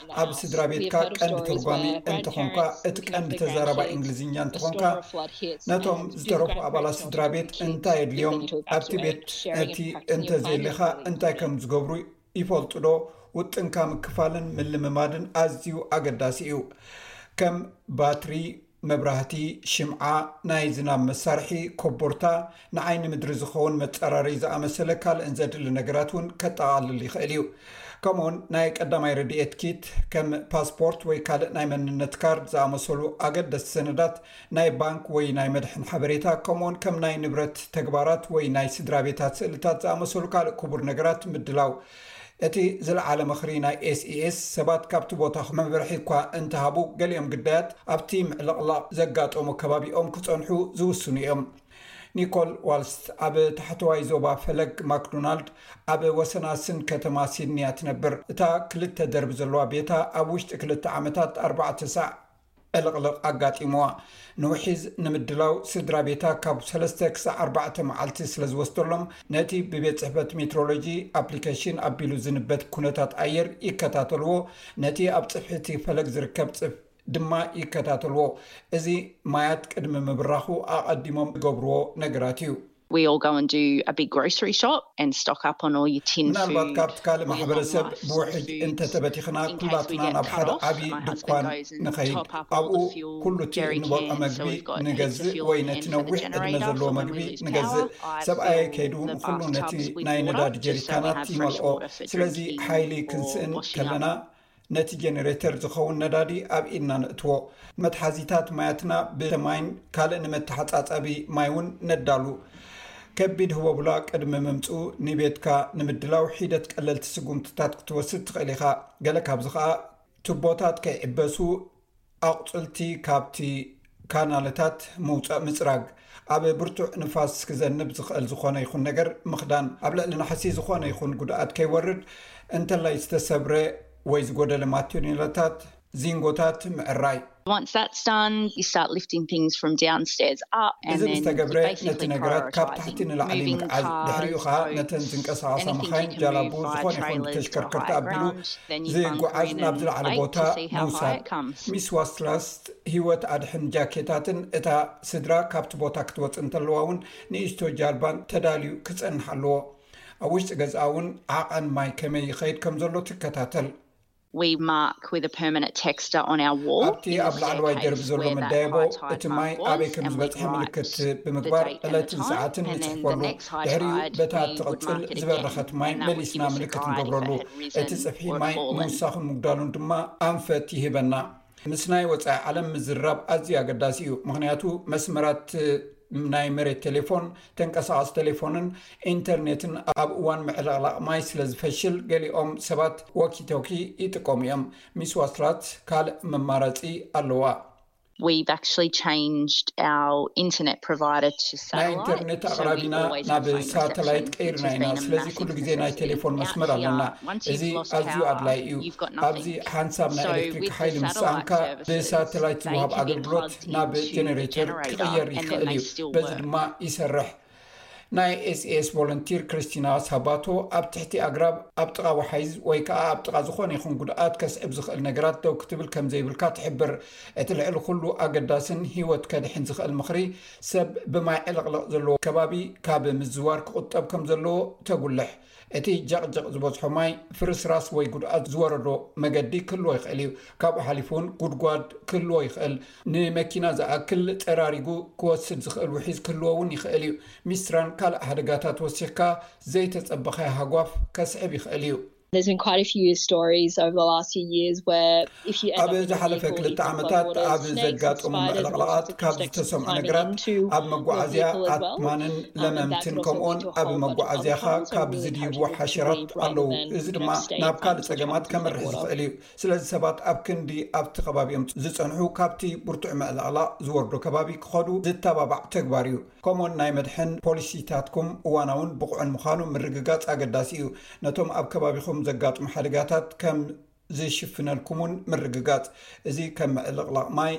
ኣብ ስድራ ቤትካ ቀንዲ ተርጓሚ እንተኾንኳ እቲ ቀንዲ ተዛራባይ እንግሊዝኛ እንተኾንካ ነቶም ዝተረፉ ኣባላት ስድራ ቤት እንታይ የድልዮም ኣብቲ ቤት እቲ እንተዘየሌኻ እንታይ ከም ዝገብሩ ይፈልጡ ዶ ውጥንካ ምክፋልን ምልምማድን ኣዝዩ ኣገዳሲ እዩ ከም ባትሪ መብራህቲ፣ ሽምዓ፣ ናይ ዝናብ መሳርሒ፣ ኮቦርታ፣ ንዓይኒ ምድሪ ዝኸውን መጻራረዪ ዝኣመሰለ ካልእን ዘድሊ ነገራት እውን ከጠቓልል ይኽእል እዩ። ከምኡውን ናይ ቀዳማይ ረድኤት ኪት፣ ከም ፓስፖርት ወይ ካልእ ናይ መንነት ካርድ ዝኣመሰሉ ኣገደስቲ ሰነዳት፣ ናይ ባንክ ወይ ናይ መድሕን ሓበሬታ፣ ከምኡውን ከም ናይ ንብረት ተግባራት ወይ ናይ ስድራቤታት ስእልታት ዝኣመሰሉ ካልእ ክቡር ነገራት ምድላው እቲ ዝለዓለ ምኽሪ ናይ SES፣ ሰባት ካብቲ ቦታ ክወጹ መምርሒ እኳ እንተሃቡ፣ ገሊኦም ግዳያት ኣብቲ ምዕልቕላቕ ዘጋጠሞ ከባቢኦም ክጸንሑ ዝውስኑ እዮም። ኒኮል ዋልስት ኣብ ታሕተዋይ ዞባ ፈለግ ማክዶናልድ ኣብ ወሰናስን ከተማ ሲድኒ እያ ትነብር። እታ ክልተ ደርቢ ዘለዋ ቤታ ኣብ ውሽጢ ክልተ ዓመታት ኣርባዕተ ሳዕ ዕልቕልቕ ኣጋጢምዋ። ንውሒዝ ንምድላው ስድራ ቤታ ካብ ሰለስተ ክሳዕ ኣርባዕተ መዓልቲ ስለ ዝወስደሎም፣ ነቲ ብቤት ጽሕፈት ሜትሮሎጂ ኣፕሊከሽን ኣቢሉ ዝንበት ኵነታት ኣየር ይከታተልዎ፣ ነቲ ኣብ ጽፍሒ እቲ ፈለግ ዝርከብ ጽፍ ድማ ይከታተልዎ። እዚ ማያት ቅድሚ ምብራኹ ኣቐዲሞም ዝገብርዎ ነገራት እዩ። We all go and do a big grocery shop and stock up on all your tin food, ምናልባት ካብ ትካል ማሕበረሰብ ብውሕጅ እንተተበቲኽና ኩላትና ናብ ሓደ ዓቢ ድኳን ንኸይድ ኣብኡ ኩሉቲ እንበልዖ መግቢ ንገዝእ ወይ ነቲ ነዊሕ ዕድመ ዘለዎ መግቢ ንገዝእ ሰብኣየይ ከይዱ ንኹሉ ነቲ ናይ ነዳዲ ጀሪካናት ይመልኦ ስለዚ ሓይሊ ክንስእን ከለና ነቲ ጀነሬተር ዝኸውን ነዳዲ ኣብ ኢድና ነእትዎ። መትሓዚታት ማያትና ብማይን ካልእ ንመተሓጻጻቢ ማይ እውን ነዳሉ። ከቢድ ህቦብላ ቅድሚ ምምጽኡ ንቤትካ ንምድላው ሒደት ቀለልቲ ስጉምትታት ክትወስድ ትኽእል ኢኻ፣ ገለ ካብዚ ከኣ ቱቦታት ከይዕበሱ፣ ኣቑጽልቲ ካብቲ ካናለታት ምውጻእ ምጽራግ። ኣብ ብርቱዕ ንፋስ ክዘንብ ዝኸእል ዝኾነ ይኹን ነገር ምኽዳን፣ ኣብ ልዕሊ ናሕሲ ዝኾነ ይኹን ጉድኣት ከይወርድ፣ እንተላይ ዝተሰብረ ወይ ዝጎደለ ማቴኔላታት፣ ዚንጎታት፣ ምዕራይ። እዚ ምስ ተገብረ ነቲ ነገራት ካብ ታሕቲ ንላዕሊ ምግዓዝ፣ ድሕሪኡ ከኣ ነተን ዝንቀሳቐሳ መኻይን፣ ጃላቡ፣ ዝኾነ ይኹን ተሽከርከርቲ ኣቢሉ ዘይጓዓዝ ናብ ዝለዓለ ቦታ ምውሳድ። ሚስ ዋስትራስት ህይወት ኣድሕን ጃኬታትን እታ ስድራ ካብቲ ቦታ ክትወጽእ እንተለዋ እውን ንእሽቶ ጃልባን ተዳልዩ ክጸንሕ ኣለዎ። ኣብ ውሽጢ ገዝኣ እውን ዓቐን ማይ ከመይ ይኸይድ ከም ዘሎ ትከታተል። ኣብቲ ኣብ ላዕለዋይ ደርቢ ዘሎ መዳየቦ እቲ ማይ ኣበይ ከም ዝበጽሐ ምልክት ብምግባር ዕለትን ሰዓትን ንጽሕፈሉ። ድሕሪኡ በታ እትቕጽል ዝበረኸት ማይ መሊስና ምልክት ንገብረሉ። እቲ ጽፍሒ ማይ ምውሳኹን ምጉዳሉን ድማ ኣንፈት ይህበና። ምስ ናይ ወጻኢ ዓለም ምዝርራብ ኣዝዩ ኣገዳሲ እዩ፣ ምኽንያቱ መስመራት ናይ መሬት ቴሌፎን፣ ተንቀሳቓሲ ቴሌፎንን ኢንተርኔትን ኣብ እዋን ምዕልቕላቕ ማይ ስለ ዝፈሽል ገሊኦም ሰባት ዎኪቶኪ ይጥቀሙ እዮም። ሚስ ዋስትራት ካልእ መማረጺ ኣለዋ። ናይ ኢንተርነት ኣቕራቢና ናብ ሳተላይት ቀይርና ኢና ስለዚ ኩሉ ግዜ ናይ ቴሌፎን መስመር ኣለና እዚ ኣዝዩ ኣድላይ እዩ ኣብዚ ሓንሳብ ናይ ኤሌክትሪክ ሓይሊ ምስኣንካ ብሳተላይት ዝውሃብ ኣገልግሎት ናብ ጀነሬተር ክቕየር ይኽእል እዩ በዚ ድማ ይሰርሕ ናይ ኤስኤስ ቮለንቲር ክርስቲና ሳባቶ ኣብ ትሕቲ ኣግራብ፣ ኣብ ጥቓ ወሓይዝ ወይ ከኣ ኣብ ጥቓ ዝኾነ ይኹን ጉድኣት ከስዕብ ዝኽእል ነገራት ደው ክትብል ከም ዘይብልካ ትሕብር። እቲ ልዕሊ ኹሉ ኣገዳስን ህይወት ከድሕን ዝኽእል ምኽሪ፣ ሰብ ብማይ ዕልቕልቕ ዘለዎ ከባቢ ካብ ምዝዋር ክቑጠብ ከም ዘለዎ ተጉልሕ። እቲ ጀቕጀቕ ዝበዝሖ ማይ ፍርስራስ ወይ ጉድኣት ዝወረዶ መገዲ ክህልዎ ይኽእል እዩ። ካብኡ ሓሊፉ እውን ጉድጓድ ክህልዎ ይኽእል። ንመኪና ዝኣክል ጸራሪጉ ክወስድ ዝኽእል ውሒዝ ክህልዎ እውን ይኽእል እዩ። ሚስትራን ካልእ ሓደጋታት ወሲኽካ ዘይተጸበኻዮ ሃጓፍ ከስዕብ ይኽእል እዩ። ኣብ ዝሓለፈ ክልተ ዓመታት ኣብ ዘጋጠሙ ምዕልቕላቓት ካብ ዝተሰምዑ ነገራት ኣብ መጓዓዝያ ኣትማንን ለመምትን ከምኡውን ኣብ መጓዓዝያኻ ካብ ዝድይቡ ሓሸራት ኣለዉ እዚ ድማ ናብ ካልእ ፀገማት ከምርሒ ዝኽእል እዩ ስለዚ ሰባት ኣብ ክንዲ ኣብቲ ከባቢኦም ዝፀንሑ ካብቲ ብርቱዕ ምዕልቕላቕ ዝወርዶ ከባቢ ክኸዱ ዝተባባዕ ተግባር እዩ ከምኡውን ናይ መድሕን ፖሊሲታትኩም እዋናውን ብቑዕን ምዃኑ ምርግጋፅ ኣገዳሲ እዩ ነቶም ኣብ ከባቢኹም ዘጋጥሙ ሓደጋታት ከም ዘይሽፍነልኩም'ውን ምርግጋጽ። እዚ ከም ምዕልቕላቕ ማይ፣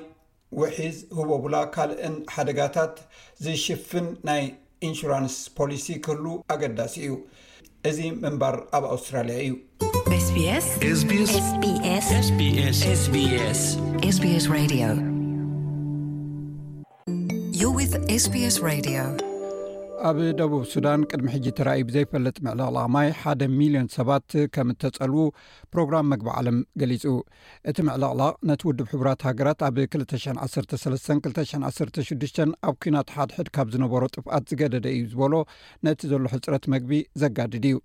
ውሒዝ፣ ህቦቡላ ካልእን ሓደጋታት ዝሽፍን ናይ ኢንሹራንስ ፖሊሲ ክህሉ ኣገዳሲ እዩ። እዚ ምንባር ኣብ ኣውስትራልያ እዩ። ኣብ ደቡብ ሱዳን ቅድሚ ሕጂ ተራእዩ ብዘይፈልጥ ምዕልቕላቕ ማይ ሓደ ሚልዮን ሰባት ከም እተጸልዉ ፕሮግራም መግቢ ዓለም ገሊጹ። እቲ ምዕልቕላቕ ነቲ ውድብ ሕቡራት ሃገራት ኣብ ክልተ ሽሕን ዓሰርተ ሰለስተን ክልተ ሽሕን ዓሰርተ ሽዱሽተን ኣብ ኲናት ሓድሕድ ካብ ዝነበሮ ጥፍኣት ዝገደደ እዩ ዝበሎ ነቲ ዘሎ ሕጽረት መግቢ ዘጋድድ እዩ።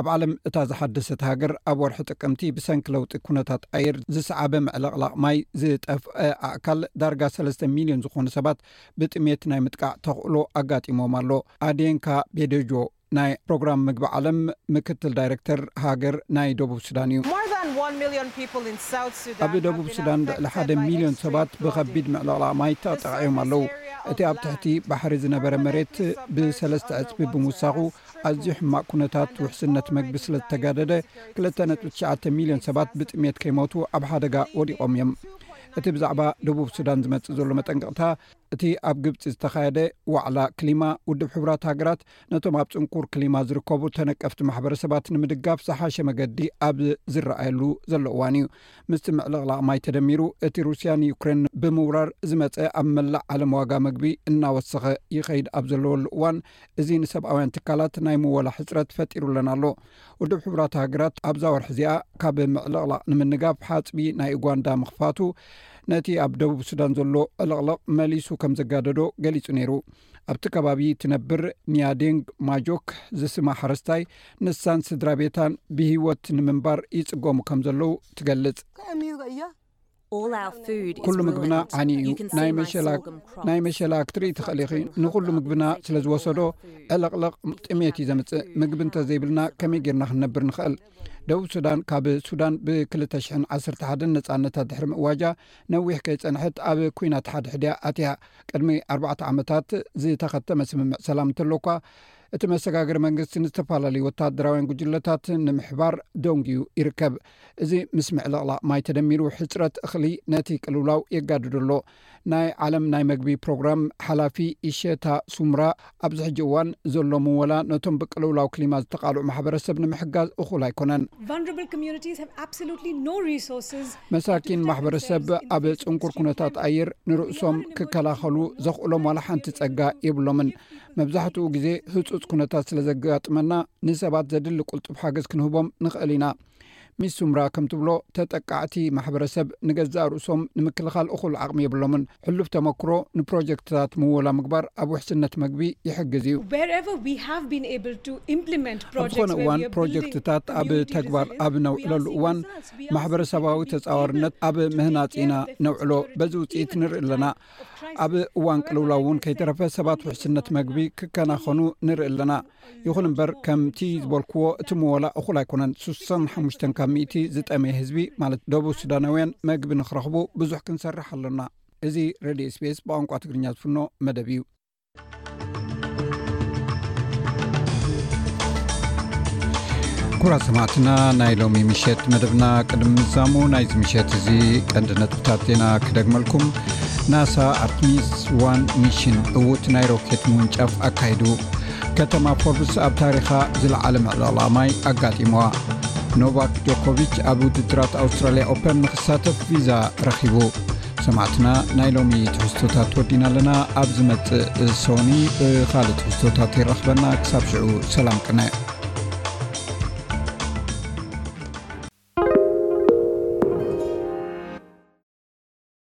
ኣብ ዓለም እታ ዝሓደሰት ሃገር ኣብ ወርሒ ጥቅምቲ ብሰንኪ ለውጢ ኩነታት ኣየር ዝሰዓበ ምዕልቕላቕ ማይ ዝጠፍኣ ኣእካል ዳርጋ ሰለስተ ሚልዮን ዝኾኑ ሰባት ብጥሜት ናይ ምጥቃዕ ተኽእሎ ኣጋጢሞም ኣሎ ኣዴንካ ቤደጆ ናይ ፕሮግራም ምግቢ ዓለም ምክትል ዳይረክተር ሃገር ናይ ደቡብ ሱዳን እዩ። ኣብ ደቡብ ሱዳን ልዕሊ ሓደ ሚልዮን ሰባት ብኸቢድ ምዕልቕላቕ ማይ ተጠቒዖም ኣለዉ። እቲ ኣብ ትሕቲ ባሕሪ ዝነበረ መሬት ብሰለስተ ዕጽፊ ብምውሳኹ ኣዝዩ ሕማቕ ኩነታት ውሕስነት መግቢ ስለ ዝተጋደደ ክልተ ነጥቢ ትሽዓተ ሚልዮን ሰባት ብጥሜት ከይሞቱ ኣብ ሓደጋ ወዲቖም እዮም። እቲ ብዛዕባ ደቡብ ሱዳን ዝመጽእ ዘሎ መጠንቀቕታ እቲ ኣብ ግብጺ ዝተኻየደ ዋዕላ ክሊማ ውድብ ሕቡራት ሃገራት ነቶም ኣብ ጽንኩር ክሊማ ዝርከቡ ተነቀፍቲ ማሕበረሰባት ንምድጋፍ ዝሓሸ መገዲ ኣብ ዝረኣየሉ ዘሎ እዋን እዩ። ምስቲ ምዕልቕላቕ ማይ ተደሚሩ እቲ ሩስያ ንዩክሬን ብምውራር ዝመጸ ኣብ መላእ ዓለም ዋጋ መግቢ እናወሰኸ ይኸይድ ኣብ ዘለወሉ እዋን እዚ ንሰብኣውያን ትካላት ናይ ምወላ ሕጽረት ፈጢሩለን ኣሎ። ውድብ ሕቡራት ሃገራት ኣብዛ ወርሒ እዚኣ ካብ ምዕልቕላቕ ንምንጋፍ ሓጽቢ ናይ ኡጓንዳ ምኽፋቱ ነቲ ኣብ ደቡብ ሱዳን ዘሎ ዕልቕልቕ መሊሱ ከም ዘጋደዶ ገሊጹ ነይሩ። ኣብቲ ከባቢ ትነብር ኒያዴንግ ማጆክ ዝስማ ሓረስታይ ንሳን ስድራ ቤታን ብሂወት ንምንባር ይፅገሙ ከም ዘለዉ ትገልፅ ኩሉ ምግብና ዓኒ እዩ ናይ መሸላ ክትርኢ ትኽእል ኢኺ ንኩሉ ምግብና ስለ ዝወሰዶ ዕልቕልቕ ጥሜት እዩ ዘምፅእ ምግቢ እንተዘይብልና ከመይ ጌርና ክንነብር ንኽእል ደቡብ ሱዳን ካብ ሱዳን ብ ክልተ ሽሕን ዓሰርተ ሓደን ነጻነታ ድሕሪ ምእዋጃ ነዊሕ ከይጸንሐት ኣብ ኩናት ሓድሕድ እያ ኣትያ። ቅድሚ ኣርባዕተ ዓመታት ዝተኸተመ ስምምዕ ሰላም እንተሎኳ እቲ መሰጋገሪ መንግስቲ ንዝተፈላለዩ ወተሃደራውያን ጉጅለታት ንምሕባር ደንጉዩ ይርከብ። እዚ ምስ ምዕልቕላቕ ማይ ተደሚሩ ሕጽረት እኽሊ ነቲ ቅልውላው የጋድዶ ኣሎ። ናይ ዓለም ናይ መግቢ ፕሮግራም ሓላፊ ኢሸታ ሱምራ ኣብዚ ሕጂ እዋን ዘሎ ምወላ ነቶም ብቅልውላው ክሊማ ዝተቓልዑ ማሕበረሰብ ንምሕጋዝ እኹል ኣይኮነን። መሳኪን ማሕበረሰብ ኣብ ፅንኩር ኩነታት ኣየር ንርእሶም ክከላኸሉ ዘኽእሎም ዋላ ሓንቲ ፀጋ የብሎምን። መብዛሕትኡ ግዜ ህፁፅ ኩነታት ስለዘጋጥመና ንሰባት ዘድሊ ቁልጡፍ ሓገዝ ክንህቦም ንኽእል ኢና። ሚስ ሱምራ ከም ትብሎ፣ ተጠቃዕቲ ማሕበረሰብ ንገዛእ ርእሶም ንምክልኻል እኹል ዓቕሚ የብሎምን። ሕሉፍ ተመክሮ ንፕሮጀክትታት ምወላ ምግባር ኣብ ውሕስነት መግቢ ይሕግዝ እዩ። ኣብ ዝኾነ እዋን ፕሮጀክትታት ኣብ ተግባር ኣብ ነውዕለሉ እዋን ማሕበረሰባዊ ተጻዋርነት ኣብ ምህናጽ ኢና ነውዕሎ፣ በዚ ውጽኢት ንርኢ ኣለና። ኣብ እዋን ቅልውላው እውን ከይተረፈ ሰባት ውሕስነት መግቢ ክከናኸኑ ንርኢ ኣለና። ይኹን እምበር ከምቲ ዝበልክዎ እቲ መወላ እኹል ኣይኮነን ሱሳን ሓሙሽተን ካብ ሚእቲ ዝጠመየ ህዝቢ ማለት ደቡብ ሱዳናውያን መግቢ ንክረኽቡ ብዙሕ ክንሰርሕ ኣሎና እዚ ረድዮ ስፔስ ብቋንቋ ትግርኛ ዝፍኖ መደብ እዩ ኩራ ሰማዕትና ናይ ሎሚ ምሸት መደብና ቅድሚ ምዛሙ ናይዚ ምሸት እዚ ቀንዲ ነጥብታት ዜና ክደግመልኩም ናሳ ኣብ ሚስ ዋን ሚሽን እውት ናይ ሮኬት ምውንጫፍ ኣካይዱ ከተማ ፎርብስ ኣብ ታሪኻ ዝለዓለ ምዕላላ ማይ ኣጋጢሞዋ ኖቫክ ጆኮቪች ኣብ ውድድራት ኣውስትራልያ ኦፐን ንክሳተፍ ቪዛ ረኺቡ ሰማዕትና ናይ ሎሚ ትሕዝቶታት ወዲና ኣለና ኣብ ዝመፅእ ሶኒ ብካልእ ትሕዝቶታት ይረኽበና ክሳብ ሽዑ ሰላም ቅነ